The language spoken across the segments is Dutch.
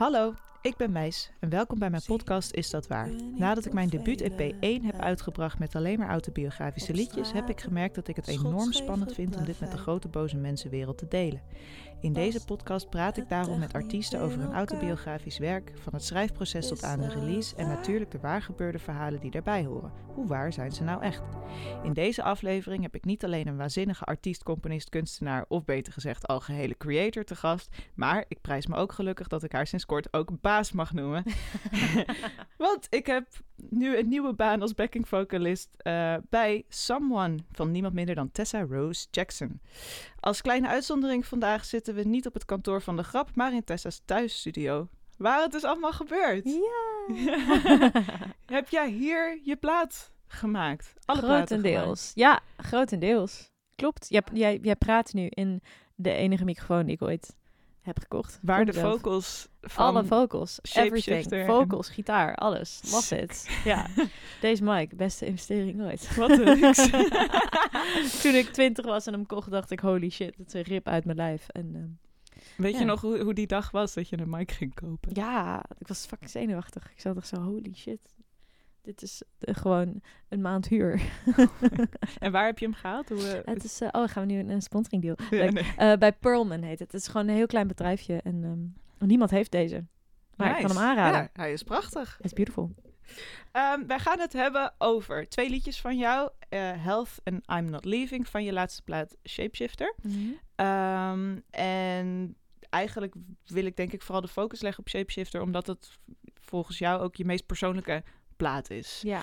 Hallo, ik ben Meis en welkom bij mijn podcast Is Dat Waar? Nadat ik mijn debuut-EP 1 heb uitgebracht met alleen maar autobiografische liedjes, heb ik gemerkt dat ik het enorm spannend vind om dit met de grote boze mensenwereld te delen. In deze podcast praat ik daarom met artiesten over hun autobiografisch werk, van het schrijfproces tot aan de release en natuurlijk de waargebeurde verhalen die daarbij horen. Hoe waar zijn ze nou echt? In deze aflevering heb ik niet alleen een waanzinnige artiest, componist, kunstenaar of beter gezegd algehele creator te gast, maar ik prijs me ook gelukkig dat ik haar sinds kort ook baas mag noemen. Want ik heb nu een nieuwe baan als backing vocalist uh, bij Someone van niemand minder dan Tessa Rose Jackson. Als kleine uitzondering vandaag zitten we niet op het kantoor van de grap, maar in Tessa's thuisstudio. Waar het dus allemaal gebeurt. Ja. Heb jij hier je plaat gemaakt? Alle grotendeels. Ja, grotendeels. Klopt. Jij, jij, jij praat nu in de enige microfoon die ik ooit heb gekocht. Waar de vocals van Alle vocals, everything. Vocals, gitaar, alles. Was het. Ja. Deze mic, beste investering ooit. Wat een Toen ik twintig was en hem kocht, dacht ik, holy shit, het is een rip uit mijn lijf. En, uh, Weet je nog hoe, hoe die dag was dat je een mic ging kopen? Ja, ik was fucking zenuwachtig. Ik zat toch zo, holy shit. Dit is gewoon een maand huur. en waar heb je hem gehaald? Hoe, uh, het is, uh, oh, gaan we nu een, een sponsoring deal. Ja, nee. bij Pearlman heet het. Het is gewoon een heel klein bedrijfje en um, niemand heeft deze. Maar nice. ik kan hem aanraden. Ja, hij is prachtig. It's beautiful. Um, wij gaan het hebben over twee liedjes van jou. Health and I'm Not Leaving van je laatste plaat Shapeshifter. Mm -hmm. um, en eigenlijk wil ik denk ik vooral de focus leggen op Shapeshifter. Omdat het volgens jou ook je meest persoonlijke plaat is. Ja.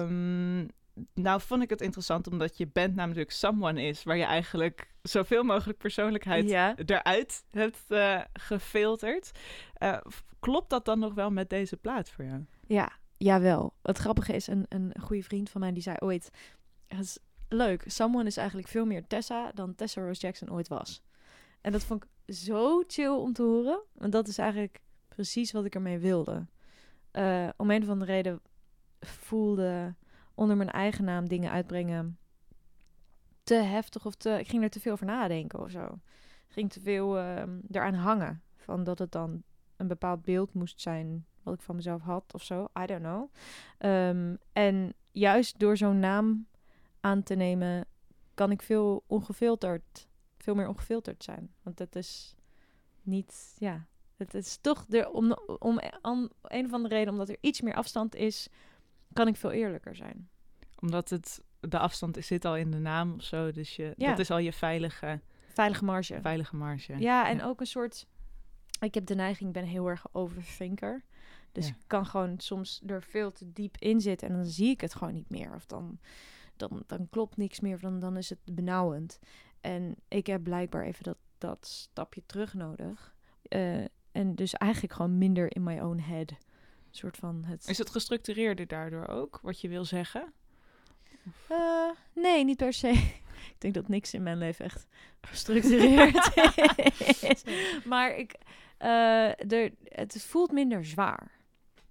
Um, nou vond ik het interessant omdat je band namelijk Someone is, waar je eigenlijk zoveel mogelijk persoonlijkheid ja. eruit hebt uh, gefilterd. Uh, klopt dat dan nog wel met deze plaat voor jou? Ja, jawel. Het grappige is, een, een goede vriend van mij die zei ooit, het is leuk, Someone is eigenlijk veel meer Tessa dan Tessa Rose Jackson ooit was. En dat vond ik zo chill om te horen, want dat is eigenlijk precies wat ik ermee wilde. Uh, om een of andere reden voelde onder mijn eigen naam dingen uitbrengen te heftig of te. Ik ging er te veel over nadenken of zo. Ik ging te veel uh, eraan hangen. Van dat het dan een bepaald beeld moest zijn wat ik van mezelf had of zo. I don't know. Um, en juist door zo'n naam aan te nemen, kan ik veel ongefilterd, veel meer ongefilterd zijn. Want het is niet, ja, het is toch er, om, om, om een of andere reden, omdat er iets meer afstand is, kan ik veel eerlijker zijn. Omdat het, de afstand zit al in de naam of zo, dus je, ja. dat is al je veilige... Veilige marge. Veilige marge. Ja, en ja. ook een soort... Ik heb de neiging, ik ben heel erg overthinker. Dus ja. ik kan gewoon soms er veel te diep in zitten en dan zie ik het gewoon niet meer. Of dan, dan, dan klopt niks meer, of dan, dan is het benauwend. En ik heb blijkbaar even dat, dat stapje terug nodig. Uh, en dus eigenlijk gewoon minder in my own head. Een soort van het... Is het gestructureerder daardoor ook, wat je wil zeggen? Uh, nee, niet per se. ik denk dat niks in mijn leven echt gestructureerd is. Maar ik, uh, er, het voelt minder zwaar,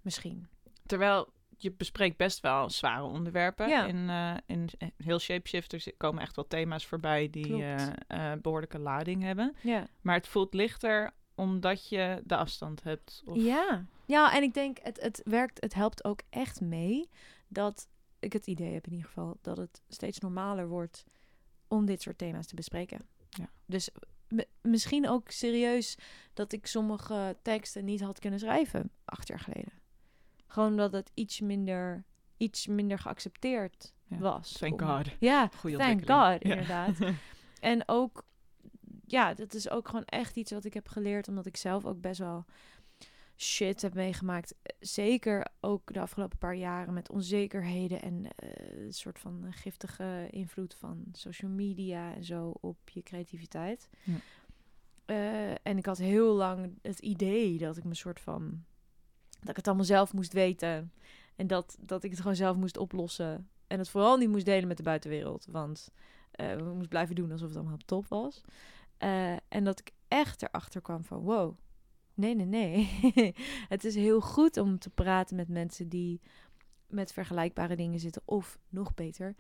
misschien. Terwijl je bespreekt best wel zware onderwerpen. Ja. In, uh, in heel Shapeshifters komen echt wel thema's voorbij die uh, uh, behoorlijke lading hebben. Ja. Maar het voelt lichter omdat je de afstand hebt. Of... Ja. ja, en ik denk het, het werkt, het helpt ook echt mee dat ik het idee heb in ieder geval dat het steeds normaler wordt om dit soort thema's te bespreken. Ja. Dus misschien ook serieus dat ik sommige teksten niet had kunnen schrijven acht jaar geleden. Gewoon omdat het iets minder, iets minder geaccepteerd ja. was. Thank om, God. Ja, Goeie thank God, ja. inderdaad. en ook, ja, dat is ook gewoon echt iets wat ik heb geleerd, omdat ik zelf ook best wel shit heb meegemaakt. Zeker ook de afgelopen paar jaren met onzekerheden en uh, een soort van giftige invloed van social media en zo op je creativiteit. Ja. Uh, en ik had heel lang het idee dat ik me soort van dat ik het allemaal zelf moest weten. En dat, dat ik het gewoon zelf moest oplossen. En het vooral niet moest delen met de buitenwereld. Want uh, we moesten blijven doen alsof het allemaal op top was. Uh, en dat ik echt erachter kwam van... Wow, nee, nee, nee. het is heel goed om te praten met mensen die met vergelijkbare dingen zitten. Of nog beter,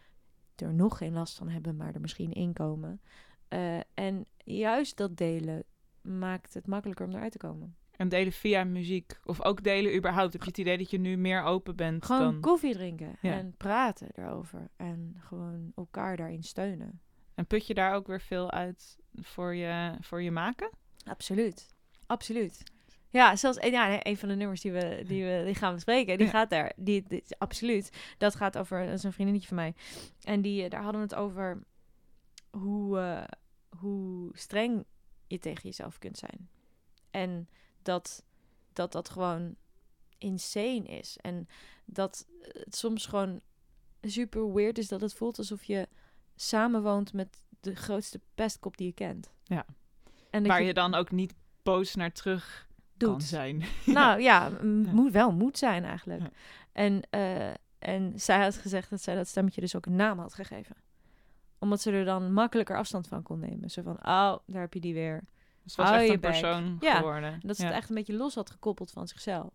er nog geen last van hebben, maar er misschien inkomen. Uh, en juist dat delen maakt het makkelijker om eruit te komen. En delen via muziek. Of ook delen überhaupt. Heb je het idee dat je nu meer open bent Gewoon dan... koffie drinken Ja. en praten erover. En gewoon elkaar daarin steunen. En put je daar ook weer veel uit voor je, voor je maken? Absoluut. Absoluut. Ja, zelfs eh, ja, een van de nummers die we, die we die gaan bespreken, die Ja. gaat daar. Die, die- absoluut. Dat gaat over, dat is een vriendinnetje van mij. En die, eh, daar hadden we het over hoe, eh, hoe streng je tegen jezelf kunt zijn. En dat dat, dat gewoon insane is. En dat het soms gewoon super weird is dat het voelt alsof je samenwoont met de grootste pestkop die je kent. Ja. En Waar je dan ook niet boos naar terug kan doet. zijn. Nou ja, moet wel moet zijn eigenlijk. Ja. En, eh, en zij had gezegd dat zij dat stemmetje dus ook een naam had gegeven. Omdat ze er dan makkelijker afstand van kon nemen. Zo van, oh, daar heb je die weer. Dus was echt een persoon Ja, geworden. Dat ze het echt een beetje los had gekoppeld van zichzelf.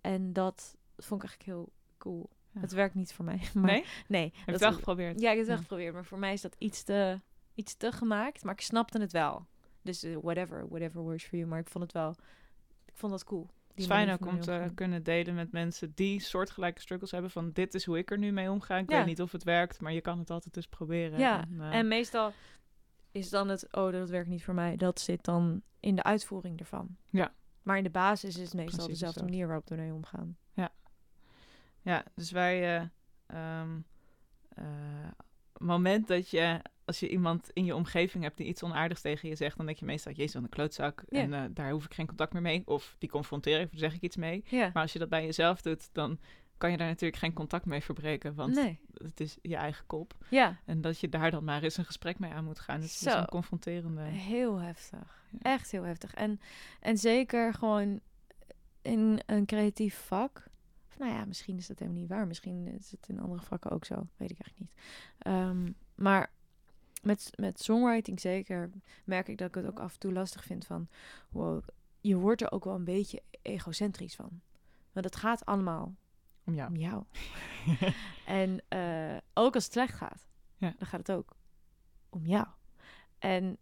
En dat vond ik eigenlijk heel cool. Het werkt niet voor mij. Maar, Nee? Nee. Heb je het wel geprobeerd? Ja, ik heb het wel geprobeerd. Maar voor mij is dat iets te, iets te gemaakt. Maar ik snapte het wel. Dus eh, whatever, whatever works for you. Maar ik vond het wel, ik vond dat cool. Het is fijn ook om te omgaan. kunnen delen met mensen die soortgelijke struggles hebben. Van dit is hoe ik er nu mee omga. Ik Ja. weet niet of het werkt, maar je kan het altijd dus proberen. Ja, En, eh, En meestal is dan het, oh, dat werkt niet voor mij. Dat zit dan in de uitvoering ervan. Ja. Maar in de basis is het meestal Precies dezelfde manier waarop we ermee omgaan. Ja, dus wij... eh ehm, eh, moment dat je... Als je iemand in je omgeving hebt die iets onaardigs tegen je zegt... dan denk je meestal, jezus, wat een klootzak. Ja. En eh, daar hoef ik geen contact meer mee. Of die confronteer ik, daar zeg ik iets mee. Ja. Maar als je dat bij jezelf doet, dan kan je daar natuurlijk geen contact mee verbreken. Want nee. het is je eigen kop. Ja, En dat je daar dan maar eens een gesprek mee aan moet gaan. Het is een confronterende... heel heftig. Ja. Echt heel heftig. En, en zeker gewoon in een creatief vak. Nou ja, misschien is dat helemaal niet waar. Misschien is het in andere vakken ook zo. Weet ik eigenlijk niet. Ehm, maar met, met songwriting zeker merk ik dat ik het ook af en toe lastig vind van... Wow, je wordt er ook wel een beetje egocentrisch van. Want het gaat allemaal Om jou. om jou. En eh, ook als het slecht gaat, Ja. dan gaat het ook om jou. En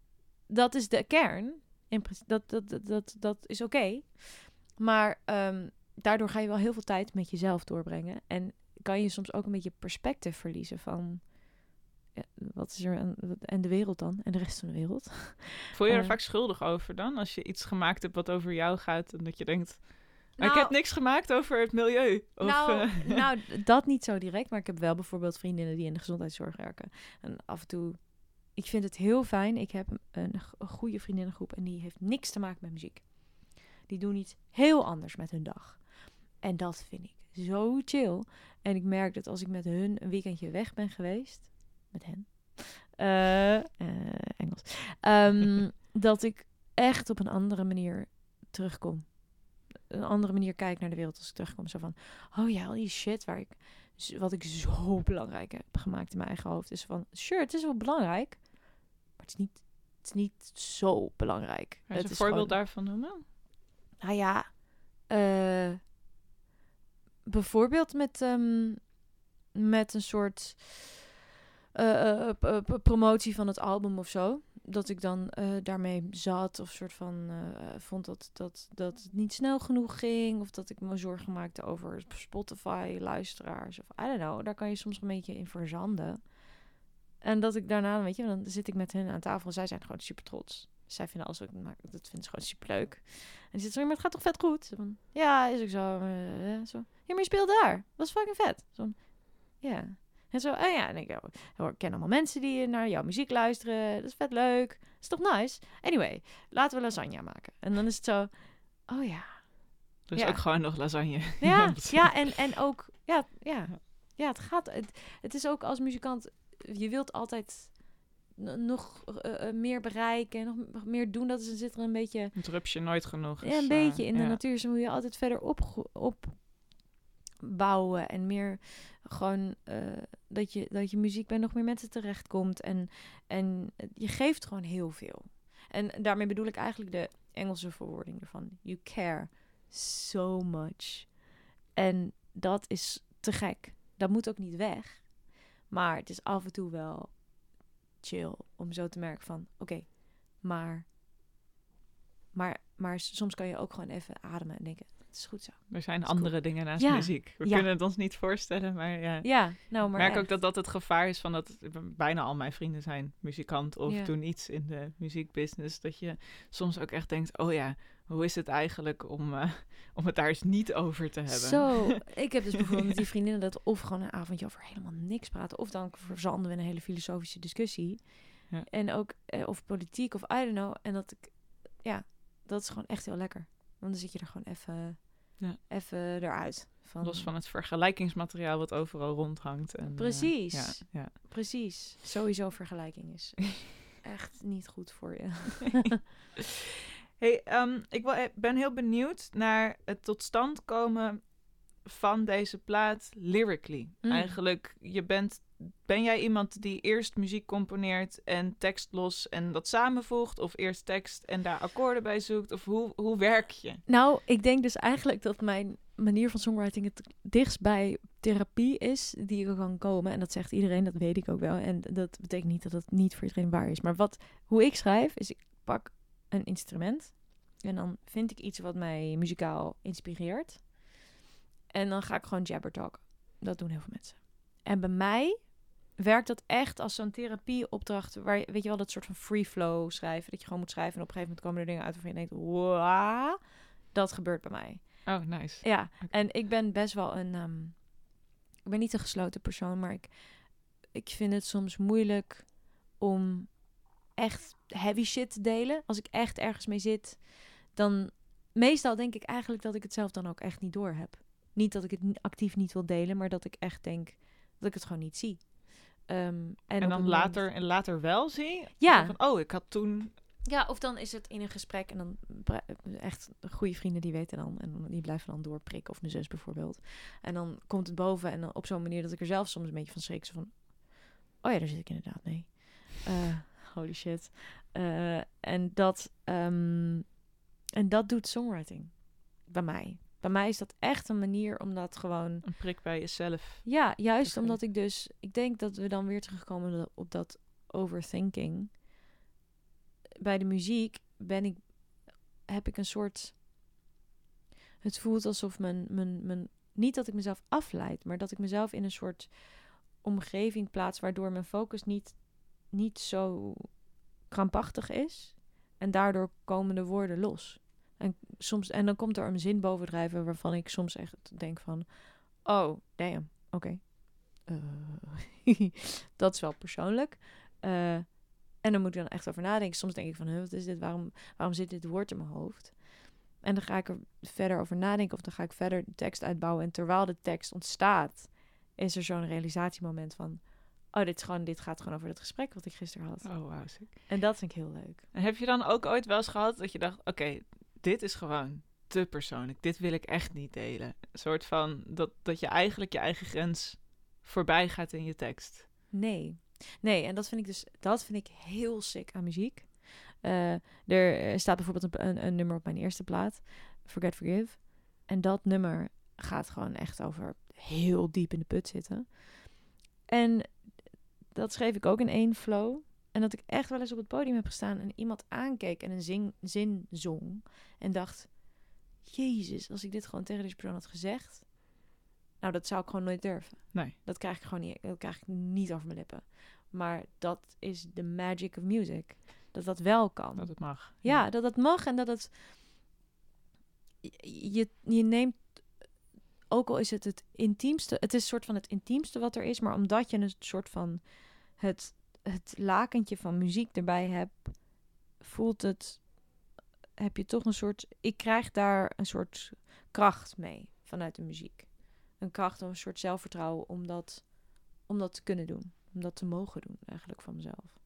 dat is de kern. In dat, dat, dat, dat, dat is oké. Maar ehm, daardoor ga je wel heel veel tijd met jezelf doorbrengen. En kan je soms ook een beetje perspectief verliezen van... ja, wat is er aan, en de wereld dan? En de rest van de wereld? Voel je er Eh. vaak schuldig over dan? Als je iets gemaakt hebt wat over jou gaat en dat je denkt... "Maar ik Nou- heb niks gemaakt over het milieu. Of, nou, eh, nou, dat niet zo direct. Maar ik heb wel bijvoorbeeld vriendinnen die in de gezondheidszorg werken. En af en toe... Ik vind het heel fijn. Ik heb een, een goede vriendinnengroep en die heeft niks te maken met muziek. Die doen iets heel anders met hun dag. En dat vind ik zo chill. En ik merk dat als ik met hun een weekendje weg ben geweest... Met hen. eh, eh, Engels. Ehm, dat ik echt op een andere manier terugkom een andere manier kijk naar de wereld als ik terugkom. Zo van, oh ja, al die shit waar ik, wat ik zo belangrijk heb gemaakt in mijn eigen hoofd. Is van, sure, het is wel belangrijk, maar het is niet, het is niet zo belangrijk. Je het een is voorbeeld gewoon- daarvan noemen? Nou ja, eh, bijvoorbeeld met, ehm, met een soort eh, eh, p- promotie van het album of zo. Dat ik dan eh, daarmee zat of soort van eh, vond dat, dat, dat het niet snel genoeg ging. Of dat ik me zorgen maakte over Spotify luisteraars. Of I don't know, daar kan je soms een beetje in verzanden. En dat ik daarna, weet je, dan zit ik met hen aan tafel en zij zijn gewoon super trots. Zij vinden alles maak, dat vinden ze gewoon super leuk. En die zit zo, maar het gaat toch vet goed? Van, ja, is ook zo. eh, zo. Ja, maar je speelt daar. Dat is fucking vet. Zo, ja. En zo, en ja, en ik, oh, ik ken allemaal mensen die naar jouw muziek luisteren. Dat is vet leuk. Dat is toch nice? Anyway, laten we lasagne maken. En dan is het zo, oh ja. Dus Ja. ook gewoon nog lasagne. Ja, ja en, en ook, ja, ja. Ja, het gaat, het, het is ook als muzikant, je wilt altijd nog eh, eh, meer bereiken, nog meer doen. Dat is, zit er een beetje Het rupsje nooit genoeg. ja, een eh, beetje in de ja. natuur. Zo moet je altijd verder op, opbouwen. En meer gewoon dat, je, dat je muziek bij nog meer mensen terechtkomt. En, en je geeft gewoon heel veel. En daarmee bedoel ik eigenlijk de Engelse verwoording ervan. You care so much. En dat is te gek. Dat moet ook niet weg. Maar het is af en toe wel chill om zo te merken van... Oké, maar Maar, maar soms kan je ook gewoon even ademen en denken, het is goed zo. Er zijn andere dingen naast Ja, muziek. We ja. kunnen het ons niet voorstellen, maar ja. Ja, nou Ik maar merk ook dat dat het gevaar is van dat bijna al mijn vrienden zijn muzikant of doen iets in de muziekbusiness. Dat je soms ook echt denkt, oh ja, hoe is het eigenlijk om, eh, om het daar eens niet over te hebben? Zo, ik heb dus bijvoorbeeld met die vriendinnen dat of gewoon een avondje over helemaal niks praten, of dan verzanden we in een hele filosofische discussie. Ja. En ook, eh, of politiek, of I don't know. En dat ik, ja, dat is gewoon echt heel lekker. Want dan zit je er gewoon even, Ja. even eruit. Van, Los van het vergelijkingsmateriaal wat overal rondhangt. En, eh, Precies. ja, ja. Precies. Sowieso vergelijking is echt niet goed voor je. Hey, ehm, ik wil, eh, ben heel benieuwd naar het tot stand komen van deze plaat lyrically. Mm. Eigenlijk, je bent, ben jij iemand die eerst muziek componeert en tekst los en dat samenvoegt? Of eerst tekst en daar akkoorden bij zoekt? Of hoe, hoe werk je? Nou, ik denk dus eigenlijk dat mijn manier van songwriting het dichtst bij therapie is die er kan komen. En dat zegt iedereen, dat weet ik ook wel. En dat betekent niet dat het niet voor iedereen waar is. Maar wat, hoe ik schrijf, is ik pak een instrument en dan vind ik iets wat mij muzikaal inspireert. En dan ga ik gewoon jabber talk. Dat doen heel veel mensen. En bij mij werkt dat echt als zo'n therapieopdracht. Waar je, weet je wel, dat soort van free flow schrijven. Dat je gewoon moet schrijven en op een gegeven moment komen er dingen uit waarvan je denkt, wow, dat gebeurt bij mij. Oh, nice. Ja, en ik ben best wel een. ehm, ik ben niet een gesloten persoon, maar ik, ik vind het soms moeilijk om echt heavy shit te delen. Als ik echt ergens mee zit, dan. Meestal denk ik eigenlijk dat ik het zelf dan ook echt niet door heb. Niet dat ik het actief niet wil delen, maar dat ik echt denk dat ik het gewoon niet zie. Ehm, en dan moment- later, en later wel zie? Ja, Van, oh, ik had toen... ja, of dan is het in een gesprek en dan echt goede vrienden die weten dan en die blijven dan doorprikken of mijn zus bijvoorbeeld. En dan komt het boven en dan op zo'n manier dat ik er zelf soms een beetje van schrik. Zo van, oh ja, daar zit ik inderdaad mee. Eh, holy shit. Eh, en dat ehm, en dat doet songwriting bij mij. Bij mij is dat echt een manier om dat gewoon Een prik bij jezelf. ja, juist omdat ik dus... Ik denk dat we dan weer terugkomen op dat overthinking. Bij de muziek ben ik, heb ik een soort... Het voelt alsof mijn, mijn, mijn... Niet dat ik mezelf afleid, maar dat ik mezelf in een soort omgeving plaats... waardoor mijn focus niet, niet zo krampachtig is. En daardoor komen de woorden los. En, soms, en dan komt er een zin bovendrijven waarvan ik soms echt denk van... Oh, damn. Oké. Eh, dat is wel persoonlijk. Eh, en dan moet ik dan echt over nadenken. Soms denk ik van, huh, wat is dit? Waarom, waarom zit dit woord in mijn hoofd? En dan ga ik er verder over nadenken. Of dan ga ik verder de tekst uitbouwen. En terwijl de tekst ontstaat, is er zo'n realisatiemoment van... Oh, dit, is gewoon, dit gaat gewoon over het gesprek wat ik gisteren had. Oh, wauw. En dat vind ik heel leuk. En heb je dan ook ooit wel eens gehad dat je dacht, oké, dit is gewoon te persoonlijk. Dit wil ik echt niet delen. Een soort van dat, dat je eigenlijk je eigen grens voorbij gaat in je tekst. Nee. Nee, en dat vind ik dus dat vind ik heel sick aan muziek. Eh, er staat bijvoorbeeld een, een nummer op mijn eerste plaat, Forget Forgive. En dat nummer gaat gewoon echt over heel diep in de put zitten. En dat schreef ik ook in één flow. En dat ik echt wel eens op het podium heb gestaan en iemand aankeek en een zing, zin zong. En dacht, jezus, als ik dit gewoon tegen deze persoon had gezegd. Nou, dat zou ik gewoon nooit durven. Nee. Dat krijg ik gewoon niet, dat krijg ik niet over mijn lippen. Maar dat is de magic of music. Dat dat wel kan. Dat het mag. Ja, dat dat mag en dat het. Je, je neemt. Ook al is het het intiemste. Het is een soort van het intiemste wat er is. Maar omdat je een soort van. Het, het lakentje van muziek erbij hebt. Voelt het. Heb je toch een soort. Ik krijg daar een soort kracht mee vanuit de muziek. Een kracht of een soort zelfvertrouwen om dat, om dat te kunnen doen. Om dat te mogen doen, eigenlijk van mezelf.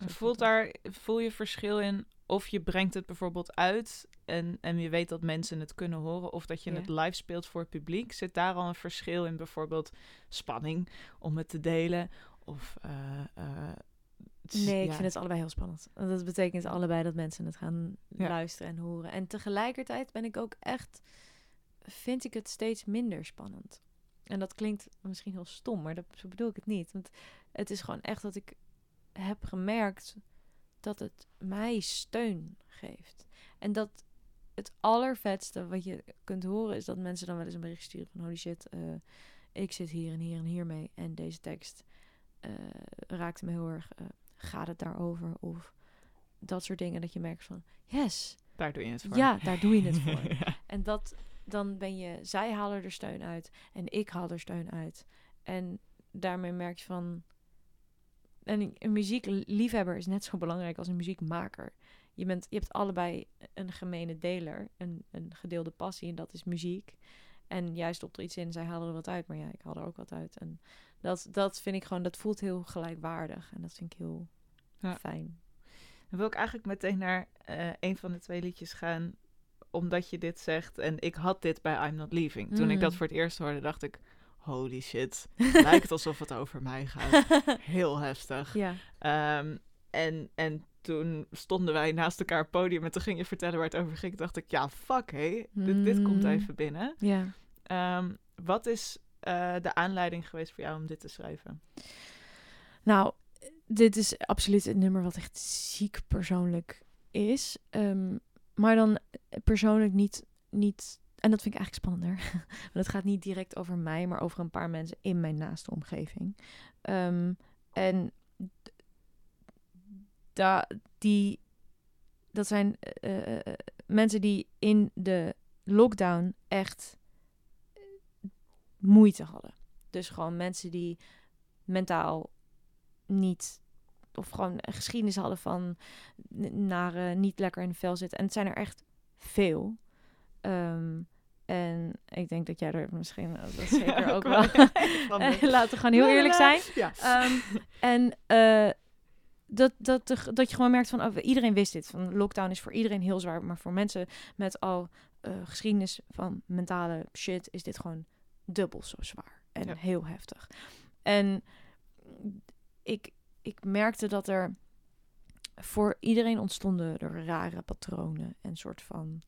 Zo voelt daar, voel je verschil in of je brengt het bijvoorbeeld uit en, en je weet dat mensen het kunnen horen, of dat je Ja. het live speelt voor het publiek? Zit daar al een verschil in bijvoorbeeld spanning om het te delen? Of, eh, eh, Nee, ik ja, vind het allebei heel spannend. Dat betekent allebei dat mensen het gaan Ja. luisteren en horen. En tegelijkertijd ben ik ook echt, vind ik het steeds minder spannend. En dat klinkt misschien heel stom, maar dat, zo bedoel ik het niet. Want het is gewoon echt dat ik heb gemerkt dat het mij steun geeft. En dat het allervetste wat je kunt horen is dat mensen dan wel eens een bericht sturen van holy shit, eh, ik zit hier en hier en hier mee en deze tekst uh, raakte me heel erg. Uh, gaat het daarover? Of dat soort dingen dat je merkt van yes. Daar doe je het voor. Ja, daar doe je het voor. En dat dan ben je, zij halen er steun uit en ik haal er steun uit. En daarmee merk je van. En een muziekliefhebber is net zo belangrijk als een muziekmaker. Je, bent, je hebt allebei een gemene deler, een, een gedeelde passie en dat is muziek. En juist stopt er iets in, zij halen er wat uit, maar ja, ik haal er ook wat uit. En dat, dat vind ik gewoon, dat voelt heel gelijkwaardig en dat vind ik heel ja. fijn. Dan wil ik eigenlijk meteen naar uh, een van de twee liedjes gaan, omdat je dit zegt. En ik had dit bij I'm Not Leaving. Toen ik dat mm. voor het eerst hoorde, dacht ik, holy shit, lijkt alsof het over mij gaat. Heel heftig. Ja. Um, en, en toen stonden wij naast elkaar op podium en toen ging je vertellen waar het over ging. dacht ik, ja, fuck hé, dit, dit, komt mm. even binnen. Ja. Um, wat is uh, de aanleiding geweest voor jou om dit te schrijven? Nou, dit is absoluut een nummer wat echt ziek persoonlijk is. Um, maar dan persoonlijk niet, niet. En dat vind ik eigenlijk spannender. Want het gaat niet direct over mij, maar over een paar mensen in mijn naaste omgeving. Um, en da, die, dat zijn uh, mensen die in de lockdown echt moeite hadden. Dus gewoon mensen die mentaal niet of gewoon een geschiedenis hadden van naar uh, niet lekker in de vel zitten. En het zijn er echt veel. Um, en ik denk dat jij er misschien dat zeker ook wel. Laten we gewoon heel eerlijk zijn. Ja. Um, en uh, dat, dat, dat je gewoon merkt van oh, iedereen wist dit. Van lockdown is voor iedereen heel zwaar. Maar voor mensen met al uh, geschiedenis van mentale shit is dit gewoon dubbel zo zwaar. En heel heftig. En ik, ik merkte dat er voor iedereen ontstonden er rare patronen en soort van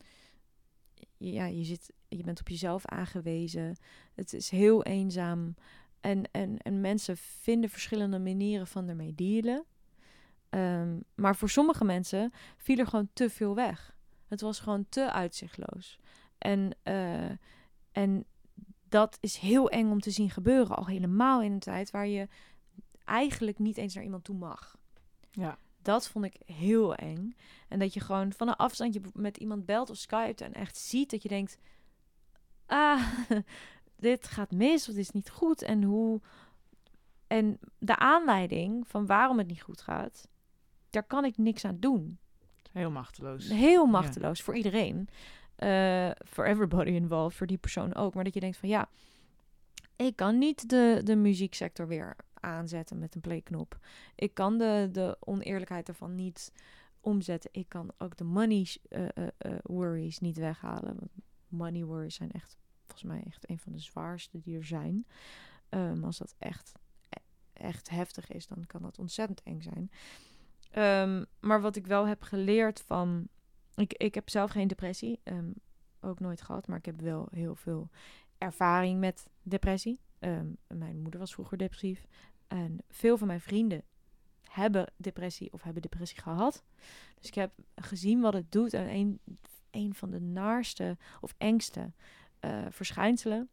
ja, je, zit, je bent op jezelf aangewezen. Het is heel eenzaam. En, en, en mensen vinden verschillende manieren van ermee dealen. Um, maar voor sommige mensen viel er gewoon te veel weg. Het was gewoon te uitzichtloos. En, uh, en dat is heel eng om te zien gebeuren. Al helemaal in een tijd waar je eigenlijk niet eens naar iemand toe mag. Ja. Dat vond ik heel eng. En dat je gewoon van een afstandje met iemand belt of skypt en echt ziet dat je denkt: ah, dit gaat mis, of dit is niet goed. En hoe. En de aanleiding van waarom het niet goed gaat, daar kan ik niks aan doen. Heel machteloos. Heel machteloos voor iedereen. Uh, everybody involved, voor die persoon ook. Maar dat je denkt van ja, ik kan niet de, de muzieksector weer aanzetten met een playknop. Ik kan de, de oneerlijkheid ervan niet omzetten. Ik kan ook de money uh, uh, worries niet weghalen. Want money worries zijn echt, volgens mij, echt een van de zwaarste die er zijn. Um, als dat echt, e-, echt heftig is, dan kan dat ontzettend eng zijn. Um, maar wat ik wel heb geleerd van. Ik, ik heb zelf geen depressie. Um, ook nooit gehad. Maar ik heb wel heel veel ervaring met depressie. Um, mijn moeder was vroeger depressief. En veel van mijn vrienden hebben depressie of hebben depressie gehad. Dus ik heb gezien wat het doet. En een, een van de naarste of engste uh, verschijnselen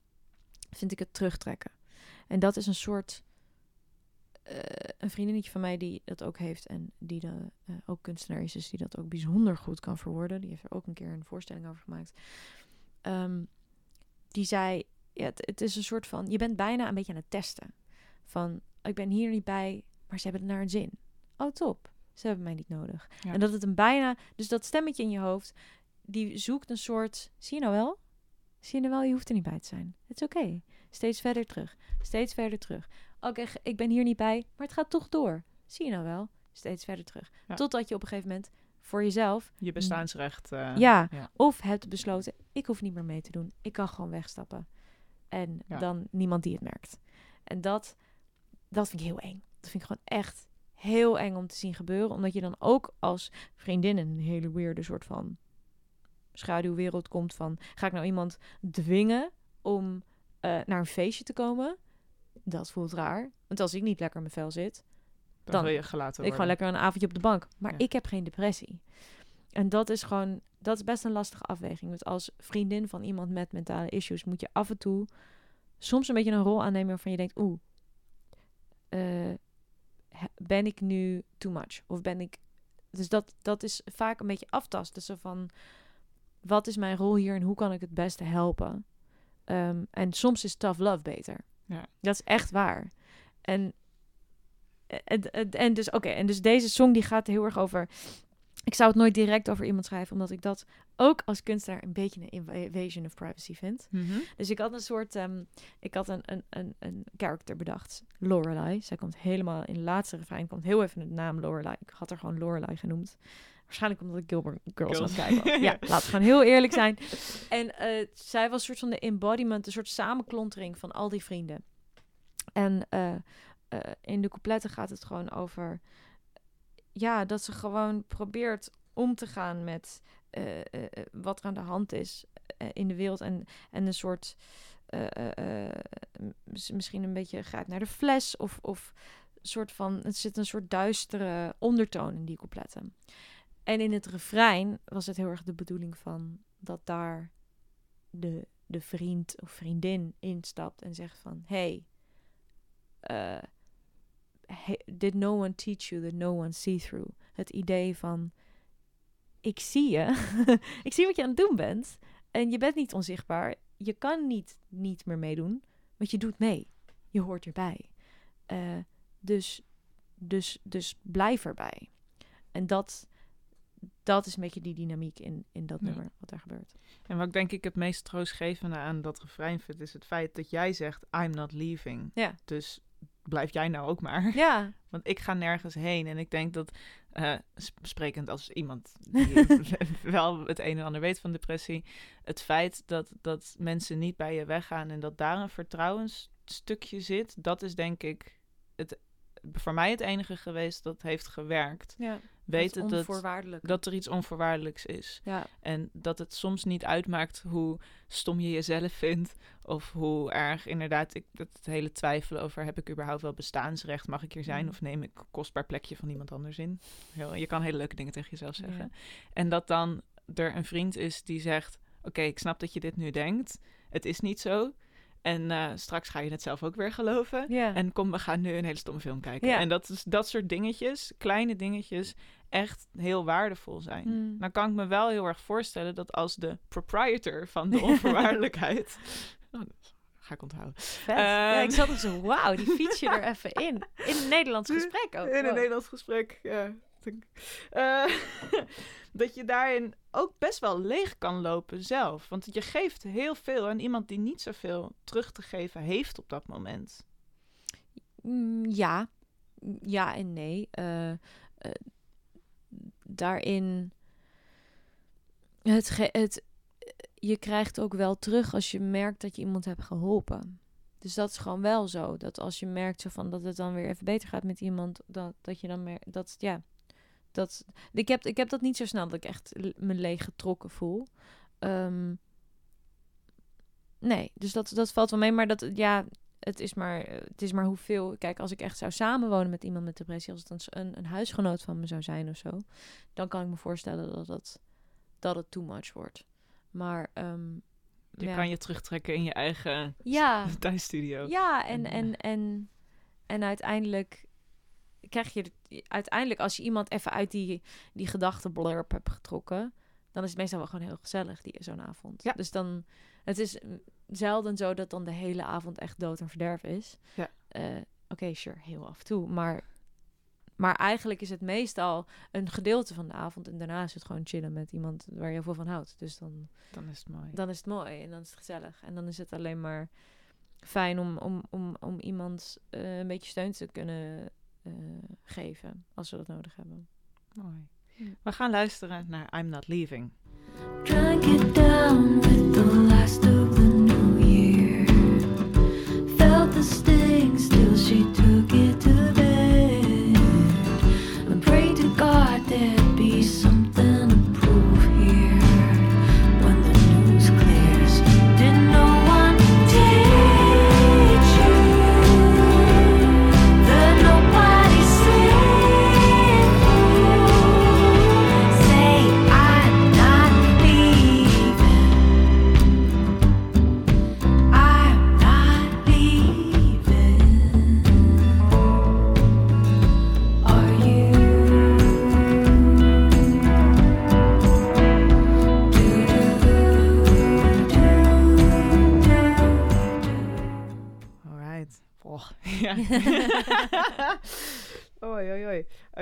vind ik het terugtrekken. En dat is een soort. Uh, een vriendinnetje van mij die dat ook heeft en die de, uh, ook kunstenaar is, dus die dat ook bijzonder goed kan verwoorden. Die heeft er ook een keer een voorstelling over gemaakt. Um, die zei: ja, het, het, is een soort van. Je bent bijna een beetje aan het testen. Van ik ben hier niet bij, maar ze hebben het naar een zin. Oh, top. Ze hebben mij niet nodig. En dat het een bijna, dus dat stemmetje in je hoofd, die zoekt een soort, zie je nou wel? Zie je nou wel, je hoeft er niet bij te zijn. Het is oké. Steeds verder terug. Steeds verder terug. Oké, ik ben hier niet bij, maar het gaat toch door. Zie je nou wel? Steeds verder terug. Totdat je op een gegeven moment voor jezelf... Je bestaansrecht... Uh, ja, ja, of hebt besloten, ik hoef niet meer mee te doen. Ik kan gewoon wegstappen. En dan niemand die het merkt. En dat dat vind ik heel eng. Dat vind ik gewoon echt heel eng om te zien gebeuren. Omdat je dan ook als vriendin een hele weirde soort van schaduwwereld komt van... Ga ik nou iemand dwingen om uh, naar een feestje te komen? Dat voelt raar. Want als ik niet lekker in mijn vel zit... Dan, wil je gelaten worden. Ik gewoon lekker een avondje op de bank. Maar ik heb geen depressie. En dat is gewoon, dat is best een lastige afweging. Want als vriendin van iemand met mentale issues moet je af en toe soms een beetje een rol aannemen waarvan je denkt, oeh, eh, ben ik nu too much? Of ben ik... Dus dat, dat is vaak een beetje aftasten. Zo van, wat is mijn rol hier en hoe kan ik het beste helpen? Ehm, en soms is tough love beter. Ja. Dat is echt waar. En, en, en, dus, oké, en dus deze song die gaat heel erg over... Ik zou het nooit direct over iemand schrijven, omdat ik dat ook als kunstenaar een beetje een invasion of privacy vind. Mhm. Dus ik had een soort, ehm, ik had een, een, een, een character bedacht, Lorelai. Zij komt helemaal in de laatste refrein, komt heel even de naam Lorelai. Ik had haar gewoon Lorelai genoemd. Waarschijnlijk omdat ik Gilmore Girls aan het Girls. kijken was. Ja, laten we gewoon heel eerlijk zijn. En eh, zij was een soort van de embodiment, een soort samenklontering van al die vrienden. En eh, eh, in de coupletten gaat het gewoon over, ja, dat ze gewoon probeert om te gaan met wat er aan de hand is in de wereld. En, en een soort, mis- misschien een beetje gaat naar de fles. Of, of soort van, het zit een soort duistere ondertoon in die coupletten. En in het refrein was het heel erg de bedoeling van dat daar de, de vriend of vriendin instapt en zegt van... Hey, eh, did no one teach you that no one see through? Het idee van, ik zie je, ik zie wat je aan het doen bent en je bent niet onzichtbaar. Je kan niet niet meer meedoen, want je doet mee. Je hoort erbij. Eh, dus, dus, dus blijf erbij. En dat, dat is een beetje die dynamiek in, in dat Ja. nummer, wat daar gebeurt. En wat ik denk ik het meest troostgevende aan dat refrein vind, is het feit dat jij zegt, I'm not leaving. Ja. Dus blijf jij nou ook maar. Ja, Want ik ga nergens heen. En ik denk dat, eh, sp- sprekend als iemand die wel het een en ander weet van depressie, het feit dat, dat mensen niet bij je weggaan en dat daar een vertrouwensstukje zit, dat is denk ik het, voor mij het enige geweest dat heeft gewerkt. ja. Weten dat, dat er iets onvoorwaardelijks is. ja, En dat het soms niet uitmaakt hoe stom je jezelf vindt. Of hoe erg inderdaad, ik, dat het hele twijfelen over heb ik überhaupt wel bestaansrecht? Mag ik hier zijn? Mhm. Of neem ik kostbaar plekje van iemand anders in? Heel, je kan hele leuke dingen tegen jezelf Ja. zeggen. En dat dan er een vriend is die zegt: Oké, ik snap dat je dit nu denkt. Het is niet zo. En eh, straks ga je het zelf ook weer geloven. En kom, we gaan nu een hele stomme film kijken. En dat, is, dat soort dingetjes, kleine dingetjes, echt heel waardevol zijn. Mm. Nou kan ik me wel heel erg voorstellen dat als de proprietor van de onvoorwaardelijkheid... oh, ga ik onthouden. Vet. ja, ik Ehm. zat er zo, wauw, die fiets je er even in. In een Nederlands gesprek ook. In een Wow. Nederlands gesprek, ja. Eh, dat je daarin ook best wel leeg kan lopen zelf. Want je geeft heel veel aan iemand die niet zoveel terug te geven heeft op dat moment. Mm, ja. Ja en nee. Eh, eh, daarin... Het, het, je krijgt ook wel terug als je merkt dat je iemand hebt geholpen. Dus dat is gewoon wel zo. Dat als je merkt zo van dat het dan weer even beter gaat met iemand, dat, dat je dan meer. Dat ja. Dat, ik, heb, ik heb dat niet zo snel dat ik echt me leeg getrokken voel. Ehm, nee, dus dat, dat valt wel mee. Maar dat, ja, het is maar, eh, het is maar hoeveel. Kijk, als ik echt zou samenwonen met iemand met depressie, als het een, een, huisgenoot van me zou zijn of zo, dan kan ik me voorstellen dat het, dat het too much wordt. Maar ehm, Je ja. kan je terugtrekken in je eigen Ja, thuisstudio. ja, en, En, en, en, en uiteindelijk krijg je... Uiteindelijk, als je iemand even uit die, die gedachtenblurp hebt getrokken... dan is het meestal wel gewoon heel gezellig, die zo'n avond. Ja. Dus dan... Het is zelden zo dat dan de hele avond echt dood en verderf is. Ja. Eh, Oké, sure, heel af en toe. Maar, maar eigenlijk is het meestal een gedeelte van de avond... en daarna is het gewoon chillen met iemand waar je heel veel van houdt. Dus dan Dan is het mooi. dan is het mooi en dan is het gezellig. En dan is het alleen maar fijn om, om, om, om iemand eh, een beetje steun te kunnen eh, geven als we dat nodig hebben. mooi. We gaan luisteren naar I'm Not Leaving. Drank it down with the last of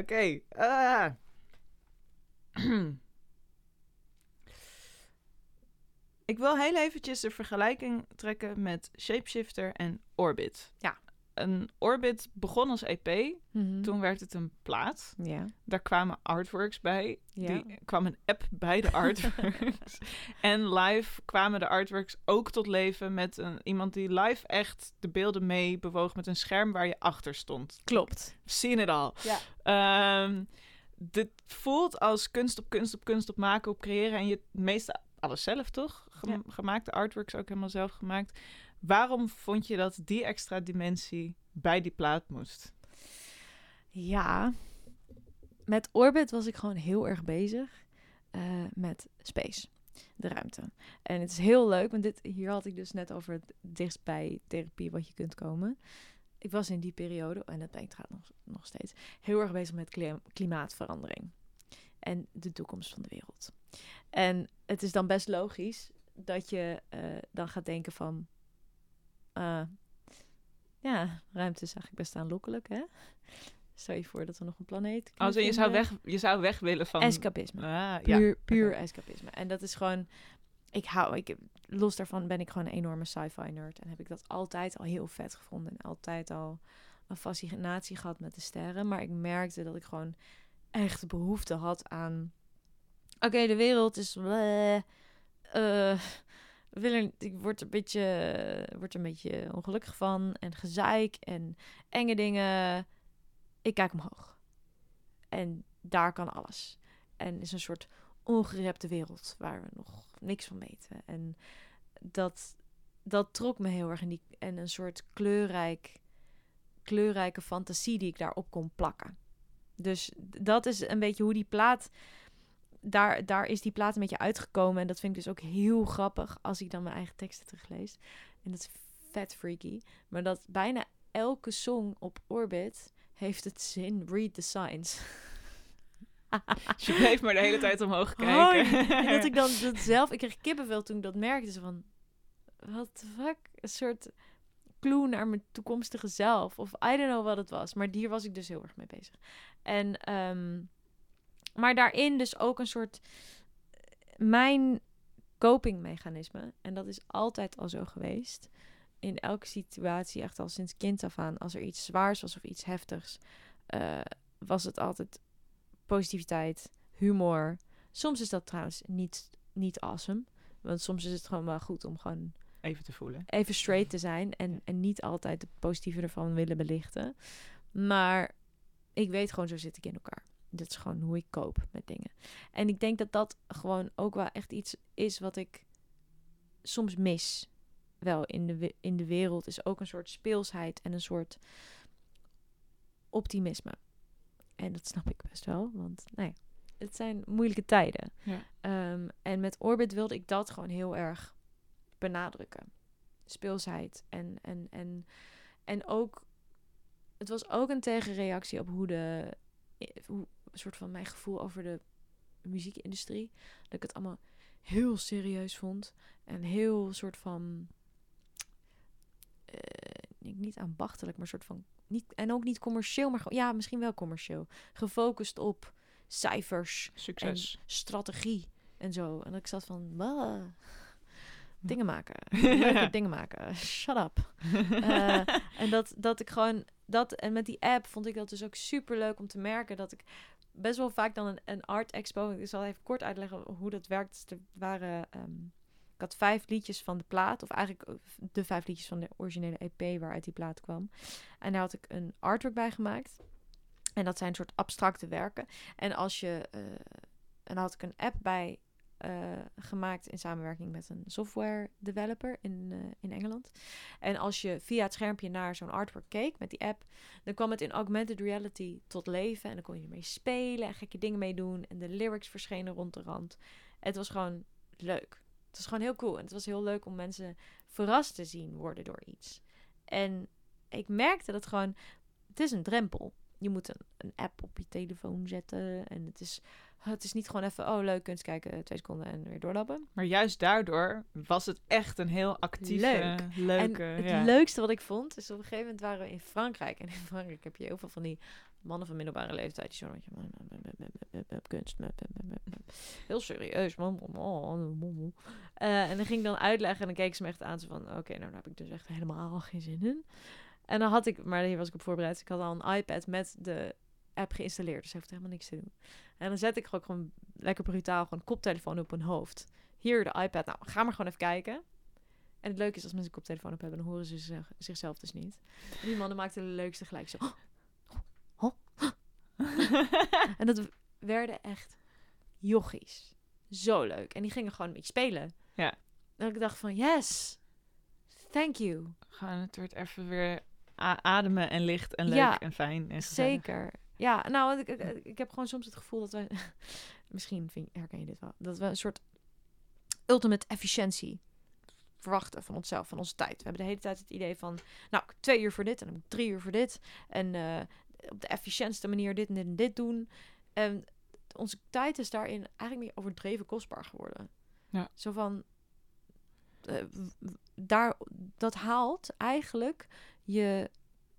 Oké. ah. Ik wil heel eventjes de vergelijking trekken met Shapeshifter en Orbit. Ja. Een Orbit begon als EP, Mhm. toen werd het een plaat. Ja. Daar kwamen artworks bij. Ja. Die kwam een app bij de artworks. en live kwamen de artworks ook tot leven met een, iemand die live echt de beelden mee bewoog met een scherm waar je achter stond. Klopt. Seen it all. Ja. Ehm, dit voelt als kunst op kunst op kunst op maken, op creëren. En je het meeste alles zelf, toch? Gem- Ja. Gemaakt, de artworks ook helemaal zelf gemaakt. Waarom vond je dat die extra dimensie bij die plaat moest? Ja. Met Orbit was ik gewoon heel erg bezig eh, met space. De ruimte. En het is heel leuk, want dit, hier had ik dus net over het dichtstbij therapie wat je kunt komen. Ik was in die periode, en dat ben ik trouwens nog, nog steeds, heel erg bezig met kli- klimaatverandering. En de toekomst van de wereld. En het is dan best logisch dat je eh, dan gaat denken van... eh, ja, ruimte is eigenlijk best aanlokkelijk, hè? Stel je voor dat er nog een planeet... Als kunnen je zou weg, je zou weg willen van. Escapisme. Ah, ja. Puur, puur oké. escapisme. En dat is gewoon... Ik hou... Ik, los daarvan ben ik gewoon een enorme sci-fi nerd. En heb ik dat altijd al heel vet gevonden. En altijd al een fascinatie gehad met de sterren. Maar ik merkte dat ik gewoon echt behoefte had aan... Oké, de wereld is... bleh, eh, willen, ik word een beetje, word er een beetje ongelukkig van. En gezeik en enge dingen. Ik kijk omhoog. En daar kan alles. En is een soort ongerepte wereld waar we nog niks van weten. En dat, dat trok me heel erg in die en een soort kleurrijk, kleurrijke fantasie die ik daarop kon plakken. Dus dat is een beetje hoe die plaat. Daar, daar is die plaat een beetje uitgekomen. En dat vind ik dus ook heel grappig als ik dan mijn eigen teksten teruglees. En dat is vet freaky. Maar dat bijna elke song op Orbit heeft het zin read the signs. Dus je bleef maar de hele tijd omhoog kijken. En dat ik dan dat zelf, ik kreeg kippenvel toen ik dat merkte. Zo van, wat the fuck? Een soort clue naar mijn toekomstige zelf. Of I don't know wat het was. Maar hier was ik dus heel erg mee bezig. En, ehm, maar daarin dus ook een soort, mijn copingmechanisme. En dat is altijd al zo geweest. In elke situatie, echt al sinds kind af aan. Als er iets zwaars was of iets heftigs, eh, was het altijd positiviteit, humor. Soms is dat trouwens niet, niet awesome. Want soms is het gewoon wel goed om gewoon Even te voelen. even straight te zijn. En, en niet altijd de positieve ervan willen belichten. Maar ik weet gewoon, zo zit ik in elkaar. Dat is gewoon hoe ik koop met dingen. En ik denk dat dat gewoon ook wel echt iets is wat ik soms mis. Wel in de, in de wereld is ook een soort speelsheid en een soort optimisme. En dat snap ik best wel, want nou ja, het zijn moeilijke tijden. Ja. Ehm, en met Orbit wilde ik dat gewoon heel erg benadrukken. Speelsheid en, en, en, en ook... Het was ook een tegenreactie op hoe de... Hoe, een soort van mijn gevoel over de muziekindustrie. Dat ik het allemaal heel serieus vond. En heel soort van... eh, niet ambachtelijk, maar soort van... Niet, en ook niet commercieel, maar. Ja, misschien wel commercieel. Gefocust op cijfers Succes. en strategie en zo. En dat ik zat van, "Wah, dingen maken, leuke dingen maken, shut up. Eh, en dat, dat ik gewoon, dat en met die app vond ik dat dus ook super leuk om te merken dat ik best wel vaak dan een, art expo, ik zal even kort uitleggen hoe dat werkt. Er waren, ehm, ik had vijf liedjes van de plaat, of eigenlijk de vijf liedjes van de originele EP waaruit die plaat kwam. En daar had ik een artwork bij gemaakt. En dat zijn soort abstracte werken. En als je. eh, en daar had ik een app bij eh, gemaakt in samenwerking met een software developer in, eh, in Engeland. En als je via het schermpje naar zo'n artwork keek met die app, dan kwam het in augmented reality tot leven. En dan kon je ermee spelen en gekke dingen mee doen. En de lyrics verschenen rond de rand. Het was gewoon leuk. Het was gewoon heel cool. En het was heel leuk om mensen verrast te zien worden door iets. En ik merkte dat gewoon. Het is een drempel. Je moet een, een app op je telefoon zetten. En het is Het is niet gewoon even, oh leuk, kunst kijken, twee seconden en weer doorlappen. Maar juist daardoor was het echt een heel actieve, Leuk. leuke... en het ja. leukste wat ik vond, is op een gegeven moment waren we in Frankrijk. En in Frankrijk heb je heel veel van die mannen van middelbare leeftijd. Die zo kunst. Heel serieus, man. Eh, en dan ging ik dan uitleggen en dan keek ze me echt aan. Van, oké, nou daar heb ik dus echt helemaal geen zin in. En dan had ik, maar hier was ik op voorbereid. Ik had al een iPad met de app geïnstalleerd. Dus heeft helemaal niks te doen. En dan zet ik gewoon, gewoon lekker brutaal gewoon koptelefoon op hun hoofd. Hier de iPad. Nou, ga maar gewoon even kijken. En het leuke is, als mensen een koptelefoon op hebben, dan horen ze zich- zichzelf dus niet. En die mannen maakten de leukste gelijk zo. "Oh, oh, oh." en dat werden echt jochies. Zo leuk. En die gingen gewoon een beetje spelen. Ja. En ik dacht van, yes, thank you. Gewoon, het wordt even weer ademen en licht en leuk Ja, en fijn en gezellig. Zeker. Ja, nou, ik, ik, ik heb gewoon soms het gevoel dat we... misschien vind, herken je dit wel. Dat we een soort ultimate efficiëntie verwachten van onszelf, van onze tijd. We hebben de hele tijd het idee van... Nou, ik heb twee uur voor dit en dan drie uur voor dit. En eh, op de efficiëntste manier dit en dit en dit doen. En onze tijd is daarin eigenlijk meer overdreven kostbaar geworden. Ja. Zo van... eh, daar, dat haalt eigenlijk je